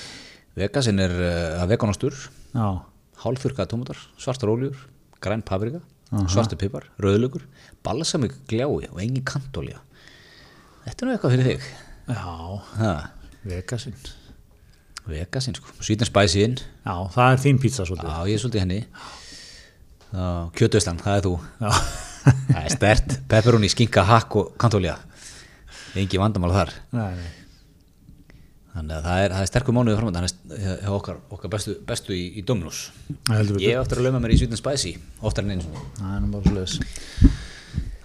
Vegasin er uh, veganastur Já, hálfþurkaða tómatar, svartar óljur græn paprika, svartur pipar rauðlugur, balsamik gljái og engin kantólja þetta er nú eitthvað fyrir þig. Já, ha, Vegasin Vegasin sko, Sweet and Spicy inn. Já, það er þín pizza svolítið. Já, ég er svolítið henni. Kjötuðsland, það er þú. Já, það er stert, pepperoni, skinka, hakk og kantólja engin vandamál þar. Nei, nei þannig að það er, það er sterkur mánuðið framöndan hjá okkar, okkar bestu, bestu í, í Dominus Það ég eftir að lauma mér í and Spicy oftar en eins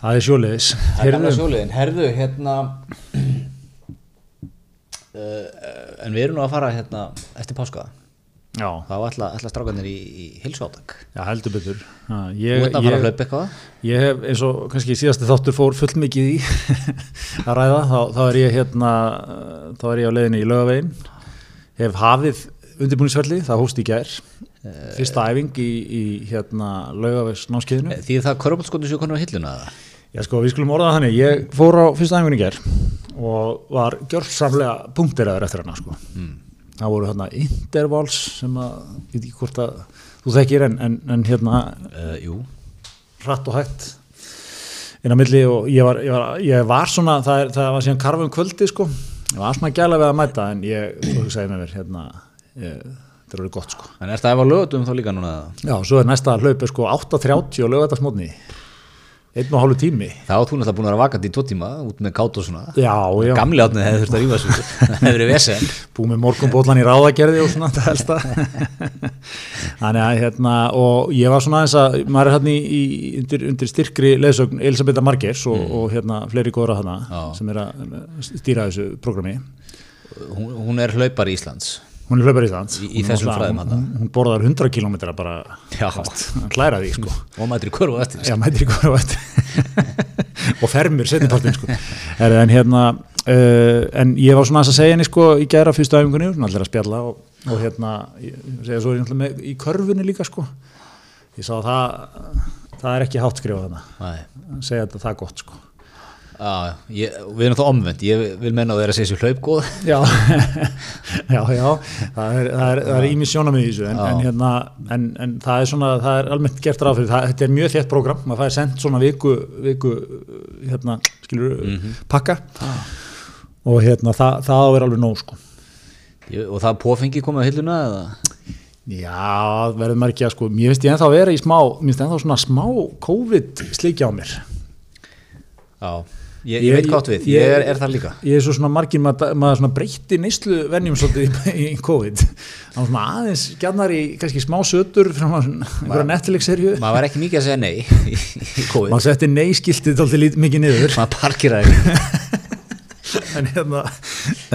Það er svoleiðis. Það er Það er sjóliðin, herðu hérna uh, en við erum nú að fara hérna eftir páska Já, þá ætla, ætla strákanir í, í hilsuátak já, heldur betur. Ha, Þú ég, ert að fara að hlaupa eitthvað? ég hef eins og kannski síðasti þáttur fór fullmikið í að ræða þá, þá er ég hérna þá er ég á leiðinni í lögavegin hef hafið undirbúinisvelli það hóst í gær. Fyrsta æfing í, í hérna lögavegs námskeiðinu Því það körpalskotu séu konur á hilluna eða? Já sko, við skulum orða það þannig, ég fór á fyrsta æfingunni í gær og var gjörsamlega punkteraður eftir hana sko. Mm. Það voru hérna intervals sem að, ég veit ekki hvort að þú þekkir en, en, en hérna Uh, jú hratt og hægt inn á milli og ég var, ég var, ég var svona, það, er, það var síðan karfa um kvöldi sko, ég var svona gæla við að mæta en ég, þú segir með mér, hérna, þetta er orðið gott sko. En er það ef að lögutum þá líka núna? Já, svo er næsta hlaup er sko 8.30 og lögða þetta smótni, einn og hálfu tími. Þá hún alltaf búin að vera vakandi í tvo tíma út með kátt og svona. Já, já. Gamli átnið hefði þurft að rífa svo Það hefði verið vesen. Búið með morgunbólan í ráðagerði og svona þannig að hérna og ég var svona aðeins að maður er hérna í, undir, undir styrkri leðsögn Elisabetta Margers og, og hérna fleiri góðra Já. sem er að stýra þessu programmi hún, hún er hlaupar í Íslands hún er hlaupar Íslands. Í- í Hún fræðum hún, hún borðar 100 km bara Já. hlæra því sko. Og mætir í kurvu eftir Já, mætir í á eftir. Og fermur setnipartin sko. En hérna uh, en ég var svona að segja henni sko í gæra fyrstu æfingunni, allir að spjalla og, og hérna, ég segja svo ég með í körfunni líka sko. Ég sá að það, það er ekki hátt skrifað þarna, Nei. segja þetta það er gott sko Já, ég, við erum þá omvend, ég vil menna að það er að segja sér hlaupgóð. Já, já, já, það er, það er, það er ími sjónamið í þessu en, en, hérna, en, en það er svona, það er almennt gert ráð fyrir, þetta er mjög þétt program, maður fæði sendt svona viku, viku hérna, skilur, pakka. Og hérna, það, það vera alveg nóg sko. Ég- og það pófengi komið á hilluna eða? Já, verður maður ekki að sko, mér finnst ég ennþá að vera í smá, mér finnst ennþá svona smá COVID slikja á mér. Já, ég, ég, veit gott við, ég- ég er, er það líka. Ég er svo svona margir, maður, maður breytti neyslu venjum svolítið í, í COVID. Það var svona aðeins gjarnar í kannski smá sötur frá einhverja Netflix-serju maður var ekki mikið að segja nei í, COVID, maður setti nei-skiltið alltaf mikið niður. Maður parkiraði en hérna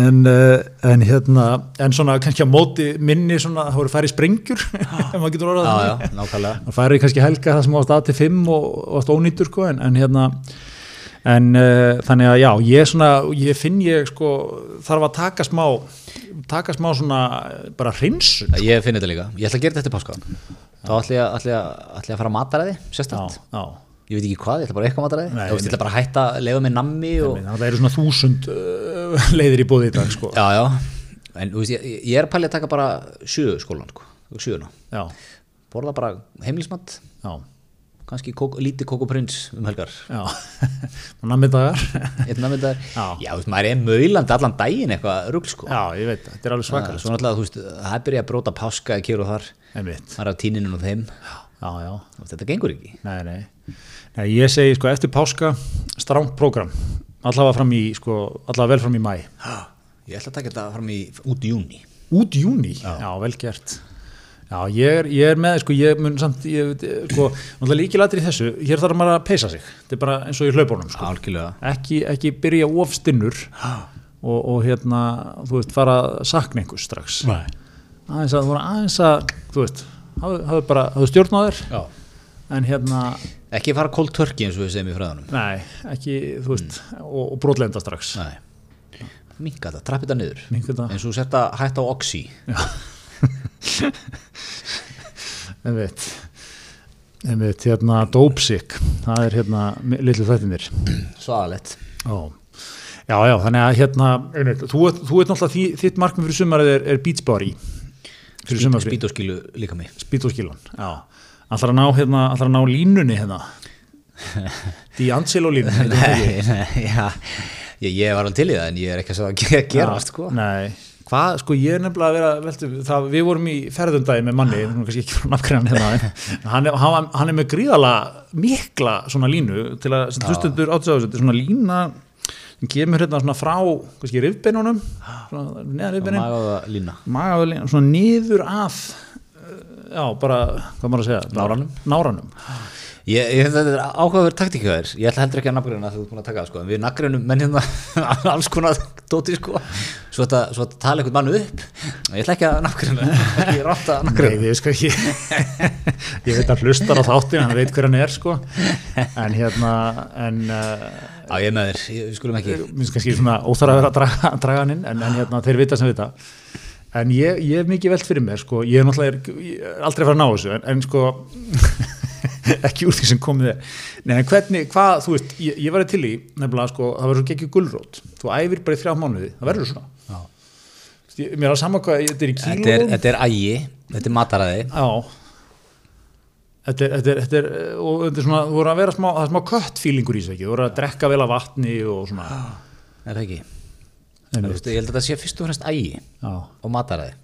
en, uh, en hérna en svona kannski á móti minni svona það voru færið sprengjur ef maður getur orðað það já, nákvæmlega. Það færið kannski helga það sem á stað til 5 og, varst ónýtur sko en, en hérna en uh, þannig að já, ég svona ég finn ég sko þarf að taka smá taka smá svona bara hreinsun ég finn þetta líka, ég ætla að gera þetta eftir páska. Þá ætla ég, ætla ég, ætla ég að fara að sérstætt, já ég veit ekki hvað, ég ætla bara eitthvað mataræði. Nei, ég, ætla bara að hætta að leiða með nammi og, það eru svona þúsund uh, leiðir í búði í dag sko. Já, já, en veist, ég, ég er pæli að taka bara sjö skólan, sko, sjöuna borða bara heimilismat. Já, kannski kók, lítið kókoprins um helgar. Já. Og nammidagar einn nammidagur, Já. já, þú veist, maður er möylandi allan daginn eitthvað rugl, sko. Já, ég veit það, þetta er alveg Það- svakar svo náttúrulega, þú veist, það er byrjað að bróta páska ekki hér og þar, maður er á tíninu og þeim. Já, já þetta gengur ekki. Nei, nei. nei, ég segi sko eftir páska stránt prógram. Allavega fram í sko, allavega vel fram í mæ Ég ætla að taka þetta fram í út í júni út í júni, já. vel gert já, ég er, ég er með sko, ég mun samt, ég, sko, náttúrulega líkilættir í þessu, hér þarf maður að peisa sig. Þetta er bara eins og í hlaupónum sko. Algjörlega. Ekki, ekki byrja ofstinnur og, og hérna þú veist, fara að sakna einhvers strax. Nei. aðeins að, þú voru aðeins að þú veist, hafðu, bara, hafðu stjórn á þér. Já. en hérna, Ekki fara cold turkey eins og við segjum í fræðanum nei, ekki þú veist, og, og brotlenda strax. Nei. Minka þetta, trappi þetta niður. Minnka þetta. En veit en veit, hérna, dópsik. Það er hérna, litlu þættinir Svaðalett Já, já, þannig að hérna, einmitt, þú, þú ert náttúrulega því, þitt markmið fyrir sumarið er, er Beach Body. Fyrir sumarfrí, Spítóskilu líka mig. Spítóskilan, já. Að ná, hérna, að ná línunni hérna? Línu heitir það ekki? Nei, nei, já. Ég, ég var alveg til í það en ég er ekki að sjá að ge- gerast sko. Nei, hvað, sko ég er nefnilega að vera veltu, það, við vorum í ferðundagi með manni, nú kannski ekki frá nafngræðan hérna hann, er, hann, hann er með gríðala mikla svona línu til að, sem hlustundur áttu þetta er svona lína sem kemur hérna svona frá, kannski rifbeinunum svona neðan rifbeinin. Magaða lína. Magaðalína, svona niður að já, bara, hvað maður að segja? Náranum. náranum. Ég, ég þetta er áhugaverð taktíkaður Ég ætla heldur ekki að nafngreina þegar þú ert búin að taka það sko. En við nafngreinum menn hérna alls konar dóti sko svo þetta tala einhvern mann upp. Ég ætla ekki að nafngreina ekki rátt að sko ekki ég veit að hlustar á þáttin, hann veit hver hann er sko. En hérna en Já, ég er með þér, ég, við skulum ekki minnst kannski svona óþar að vera að draga, draga hann inn en, en hérna, þeir vita sem vita. En ég, ég hef mikið velt fyrir mér sko, ég er náttúrulega er, ég er aldrei að fara að ná þessu en, en sko ekki úr því sem komið er. Nei, hvernig, hvað, þú veist, ég, ég var til í nefnilega sko, það verður svo ekki gulrót. Þú æfir bara í þrjá mánuði, það verður svona. Já. ég, mér er að sama hvað, þetta er í Þetta er, þetta er ægi, þetta er mataræði. Já. Þetta er, þetta er, þetta er, og þetta er svona, þú voru að vera smá, það smá kött feelingur í ekki, þú voru að drekka vel af vatni og svona, Er það ekki? veist, Ég held að þetta sé fyrst og fremst ægi já, og mataræði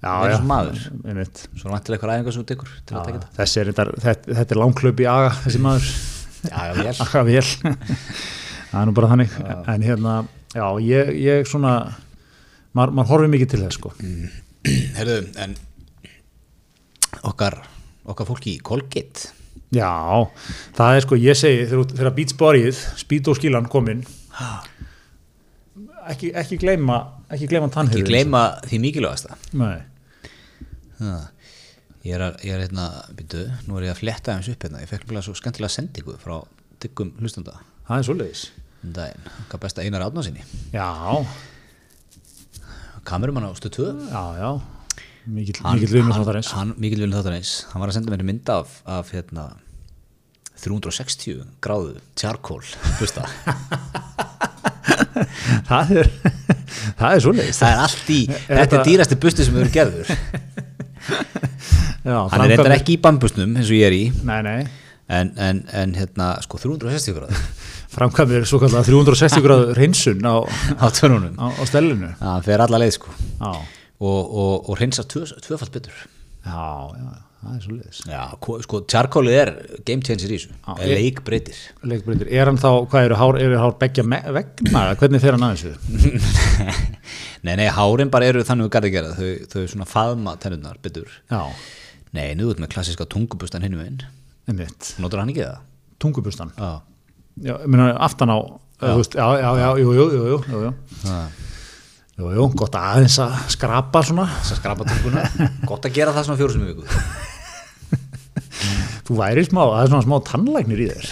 já, já, sem maður. einmitt, Svo vantilega eitthvað æfingar sem þú tekur til að já, taka þetta. Þessi er, þetta, þetta, þetta er langklöp í aga, þessi maður, Já, já, aga vel, það er nú bara þannig, en hérna, já, ég, ég svona, maður, maður horfið mikið til þess, sko, Herðu, en okkar, okkar fólki í Colgate? Já, það er sko, ég segi, þegar, Bodyið, Speed og skilan kominn, ekki, ekki gleyma, ekki gleyma Ekki tannhyrðin. gleyma því mikilvægasta. Nei. Ha. Ég er, að, ég er hérna, býtu, nú er ég að fletta eins upp hérna Ég fekk bara svo skemmtilega sendingu frá dyggum hlustanda Það er svoleiðis. um daginn, hvað besta Einar Átna sinni Já, kamerumann á stu 2 já, já. Mikill vinnur þáttarins. hann, Mikill vinnur þáttarins hann var að senda mér mynd af, af hérna, 360 gráðu tjarkól hlusta. Það er, það er svoleiðis. það er allt í Er þetta er dýrasti busti sem hefur gerður Já, hann er reyndar ekki í bambusnum eins og ég er í Nei, nei. en, en, en hérna, sko 360 gráðu Framkvæmir svo kallar 360 gráður reynsun á, á törnunum á, á stellinu. það fer alla leið sko Já, og, og, og tvö, tvöfalt betur já, já, það er svoleiðis. já, ko- sko, tjarkólið er game changer í þessu Já, leikbreytir Leikbreytir. Er hann þá, hvað eru hár, eru hár begja vegna? Hvernig fer hann að þessu? nei, nei, hárin bara eru þannig við garði gera þau, þau svona faðma tennunar betur Já, nei, nú út með klassiska tungubustan hinum einn einmitt. notur hann ekki það? Tungubustan. já, Já, ég meina aftan á, já, veist, já, já, já, jú, jú, jú, jú, jú, jú. Jú, gott aðeins að skrapa svona. þess að skrapa tunguna gott að gera það svona fjóru sem í viku Þú væri smá, það er svona smá tannlæknir í þér.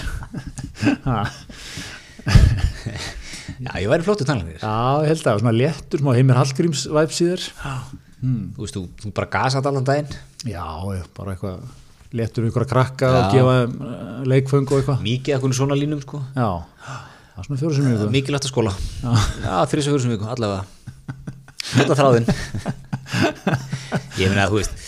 Já, ég væri flóttu tannlega Já, ég held að svona léttur, smá heimir Hallgríms væps í þér. þú veist, þú, þú bara gasat allan daginn. Já, já, bara eitthvað léttur við ykkur að krakka Já. og gefa uh, leikföng og eitthvað. mikið ekkur svona línum sko. Já, það er svona fjóru sem ykkur. mikilvægt að skóla já, þrjus og fjóru sem viku, allavega. Þetta þráðin ég meina að þú veist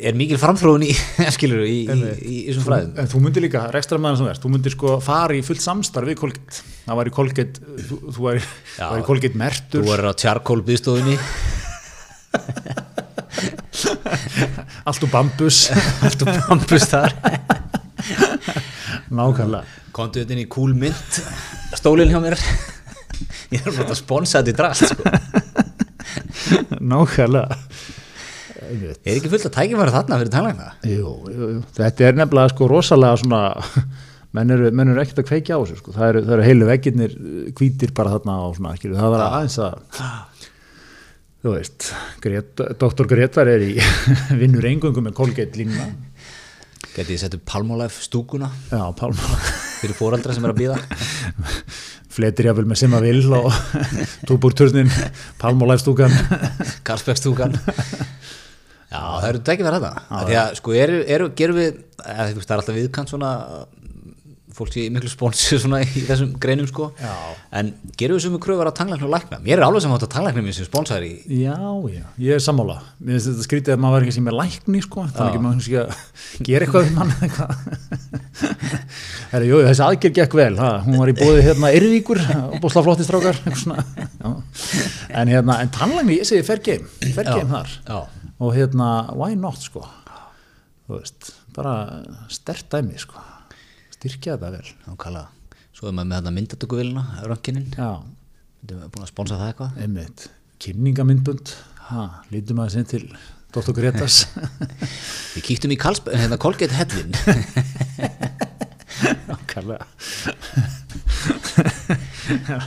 er mikil framþróun í skilur í, í, í, í þessum fræðum En þú myndir líka, rekstra maður sem ert, þú myndir sko fara í fullt samstarf við Colgate. Það var í Colgate, þú, þú væri, Já. væri Colgate mertur, þú er á tjarkól byðstofunni allt og bambus, allt og bambus þar nákvæmlega. komdu þetta inn í kúlmynd stólinn hjá mér ég er að sponsa þetta í drast sko. nákvæmlega. Er ekki fullt að tækifæra þarna fyrir tannlækna? Jú, jú, jú. Þetta er nefnilega sko rosalega svona menn eru, menn eru ekkert að kveikja á þessu sko. það eru, eru heilu veggirnir hvítir bara þarna og svona, skilur, það var aðeins að þú veist Grét, Dr. Gretar er í vinnur engungum með Colgate línuna. Geti ég sett upp Palmolive stúkuna? Já, Pálma fyrir fóraldra sem er að býða fletir jáfnvel með Simma Vill og túbúrturnin Palmolæfstúkan Karlsberg stúkan já það eru tækifæra þetta því að sko eru, eru, gerum við eða, þú veist, það er alltaf viðkant svona fólk sé miklu sponsor svona í þessum greinum sko. Já. en gerum við sem við kröfur að tannlækna og lækna mér er alveg átt að tannlækna mér sem sponsor í Já, já, ég er sammála. Mér finnst þetta skrítið að maður var ekki sem er lækni sko, þannig ekki maður kannski að gera eitthvað við mann eitthvað. Jú, þessi aðgerð gekk vel. Ha, hún var í bóði hérna Yrvíkur bósla flotti strákar eitthvað svona, já. en hérna, en tannlægni, ég segi fair game, fair game þar. já, og hérna, why not sko? Þú veist, bara stert dæmi sko. Styrkja þetta vel. Nákvæmlega. Svo er maður með þetta myndatökuvilina rönkinin, Já, þetta er búin að sponsa það eitthvað. Einmitt, kynningamindbund ha, lítum að sinn til Dr. Gretas við kíktum í Karlsberg, hérna hellin Nákvæmlega.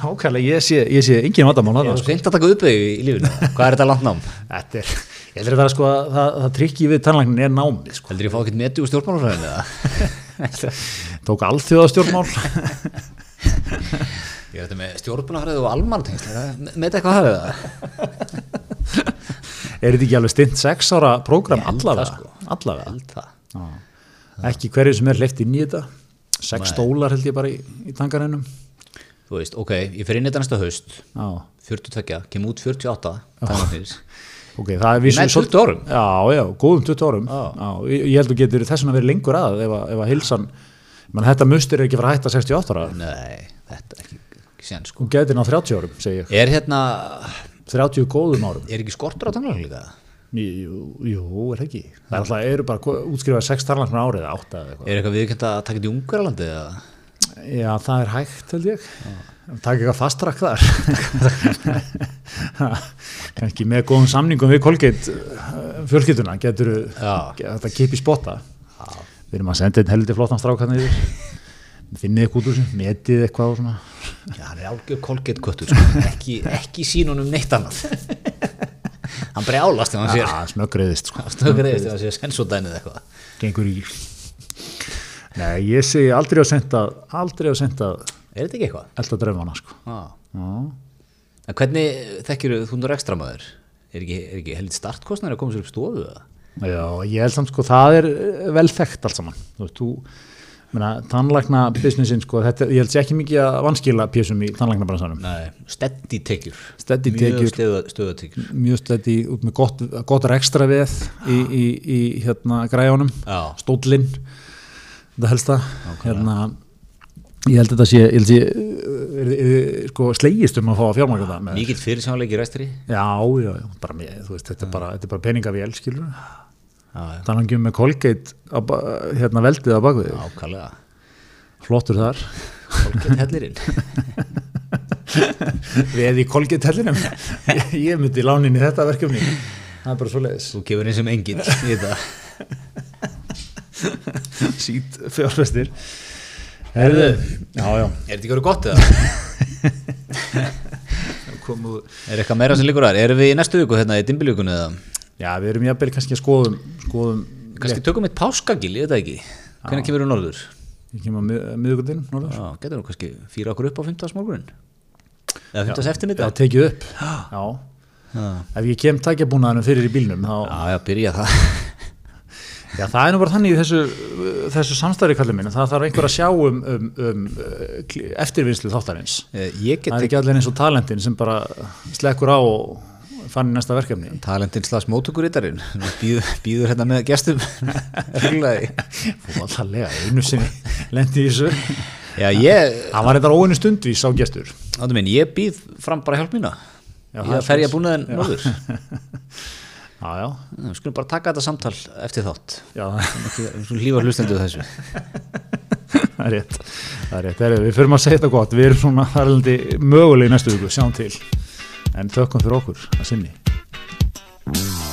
Nákvæmlega, ég sé, ég sé engin það þarna, er sko. seint að taka upp í lífinu. Hvað er þetta langt nám? Þetta er, ég heldur að vera sko að það, það trikki við tannlæknin er námið sko. heldur ég fá ekkert meti úr stjórnmálafræðinu eða? Tók alþjóðastjórnmál ég er þetta með stjórnmálafræði og almantengsl með eitthvað hafið það? Er þetta ekki alveg stint sex ára prógram það, allavega? sko. Allavega held það. Já. Ekki hverju sem er hleyft inn í þetta. Sex stólar held ég bara í, í tangarennum þú veist, ok, ég fer inn í þetta næsta haust. Já. 42, kem út 48 tannlæknis. Ok, það er vísum Nær 20 árum. Já, já, góðum 20 árum Já. já. ég, ég held að getur þess að vera lengur að ef að, ef að hilsan menn þetta mustur er ekki fara að hætta 68 ára nei, þetta er ekki, ekki sen sko hún getur ná 30 árum, segi ég er hérna, 30 góðum árum er ekki skortur á tannlækning líka? Jú, jú er ekki Það er alltaf, eru bara útskrifaði 6 tarlansmur árið eða 8 eða eitthvað er eitthvað viðkjönd að taka þetta í Ungarlandi eða? Já, það er hægt held ég Takk eitthvað fastrakk þar. Kannski með góðum samningum við Colgate uh, fjölskylduna getur þetta kipi spotta? Við erum að senda einn heldur flottan strák hann yfir. Finnið eitthvað út úr þessu, metið eitthvað og svona. Já, hann er algjör kolgett köttur sko. ekki, ekki sín honum neitt annað. Hann brjálast þegar hann sér. Já, snöggriðist sko. stöðgreðist þegar hann sér sensodænið eitthvað. Gengur í Nei, ég segi aldrei á senda aldrei á senda er þetta ekki eitthvað? elda dröfana sko. Já. en hvernig þekkir þú nú ekstra maður? er ekki, er ekki heldur startkostnari að koma sér upp stofu? Já, ég held samt sko, það er eh, vel þekkt allt saman. Þú veist, þú, meina, tannlækna businessin, sko, þetta, ég held sé ekki mikið að vanskila pjessum í tannlækna bransanum. Nei, steady tekjur Steady mjög tekjur. stöða, stöðatekjur Mjög stætti út með gott, gott rekstra við í, í, í hérna græjónum, stóllinn, þetta helsta. Hérna, ég held þetta sé, ég held sé, er, er, er, sko, slegist um að fá að fjármækja það. Með, mikill fyrirsjónleiki ræstri já, já, já, bara, með, þú veist, þetta er bara, þetta er bara peningavél, skilur. já, já, Þannig um með Colgate, ba- hérna veldið á bakvið. ákvælega Flottur þar. Kolgett hellirinn Við í Colgate hellinum ég, myndi lánin í þetta verkefni það er bara svo leiðis þú gefur eins og enginn í þetta sít fjárfestir Herðu, já já er þetta ekki verið gott eða? komu, er eitthvað meira sem líkur þar? erum við í næstu viku hérna í dimbilíkunni eða? já við erum jafnvel kannski að skoðum skoðum, kannski tökum eitt páskagil, ég veit það ekki hvernig kemur við norður? ég kemur að miðugundin norður Já, getur nú kannski fýra okkur upp á 15. morgunin eða 15. já, eftirmiddag tekið upp já. já, ef ég kem tækjabúnaðanum fyrir í bílnum þá, já, já, byrja það já það er nú bara þannig í þessu, þessu samstæri kallið minn það þarf einhver að sjá um, um, um eftirvinnslu þáttarins. Eh, ég get það er ekki allir eins og talentin sem bara slekkur á og fann í næsta verkefni. Talentinn slags mótökurítarinn býður, býður hérna með gestum. Fóðallega, einu sinni lendi í þessu. Já, ég, Það var eitthvað óinu stundvís á gestur. Áttu minn, ég býð fram bara hjálp mína. Já, ég það er að búin að norður Já, já, við skulum bara taka þetta samtal eftir þátt. Lífa hlustendu þessu. Það er rétt, það er rétt. Herri, Við förum að segja þetta gott, við erum svona harlandi mögulegi næstu viku, sjáum til. En þökkum fyrir okkur að sinni.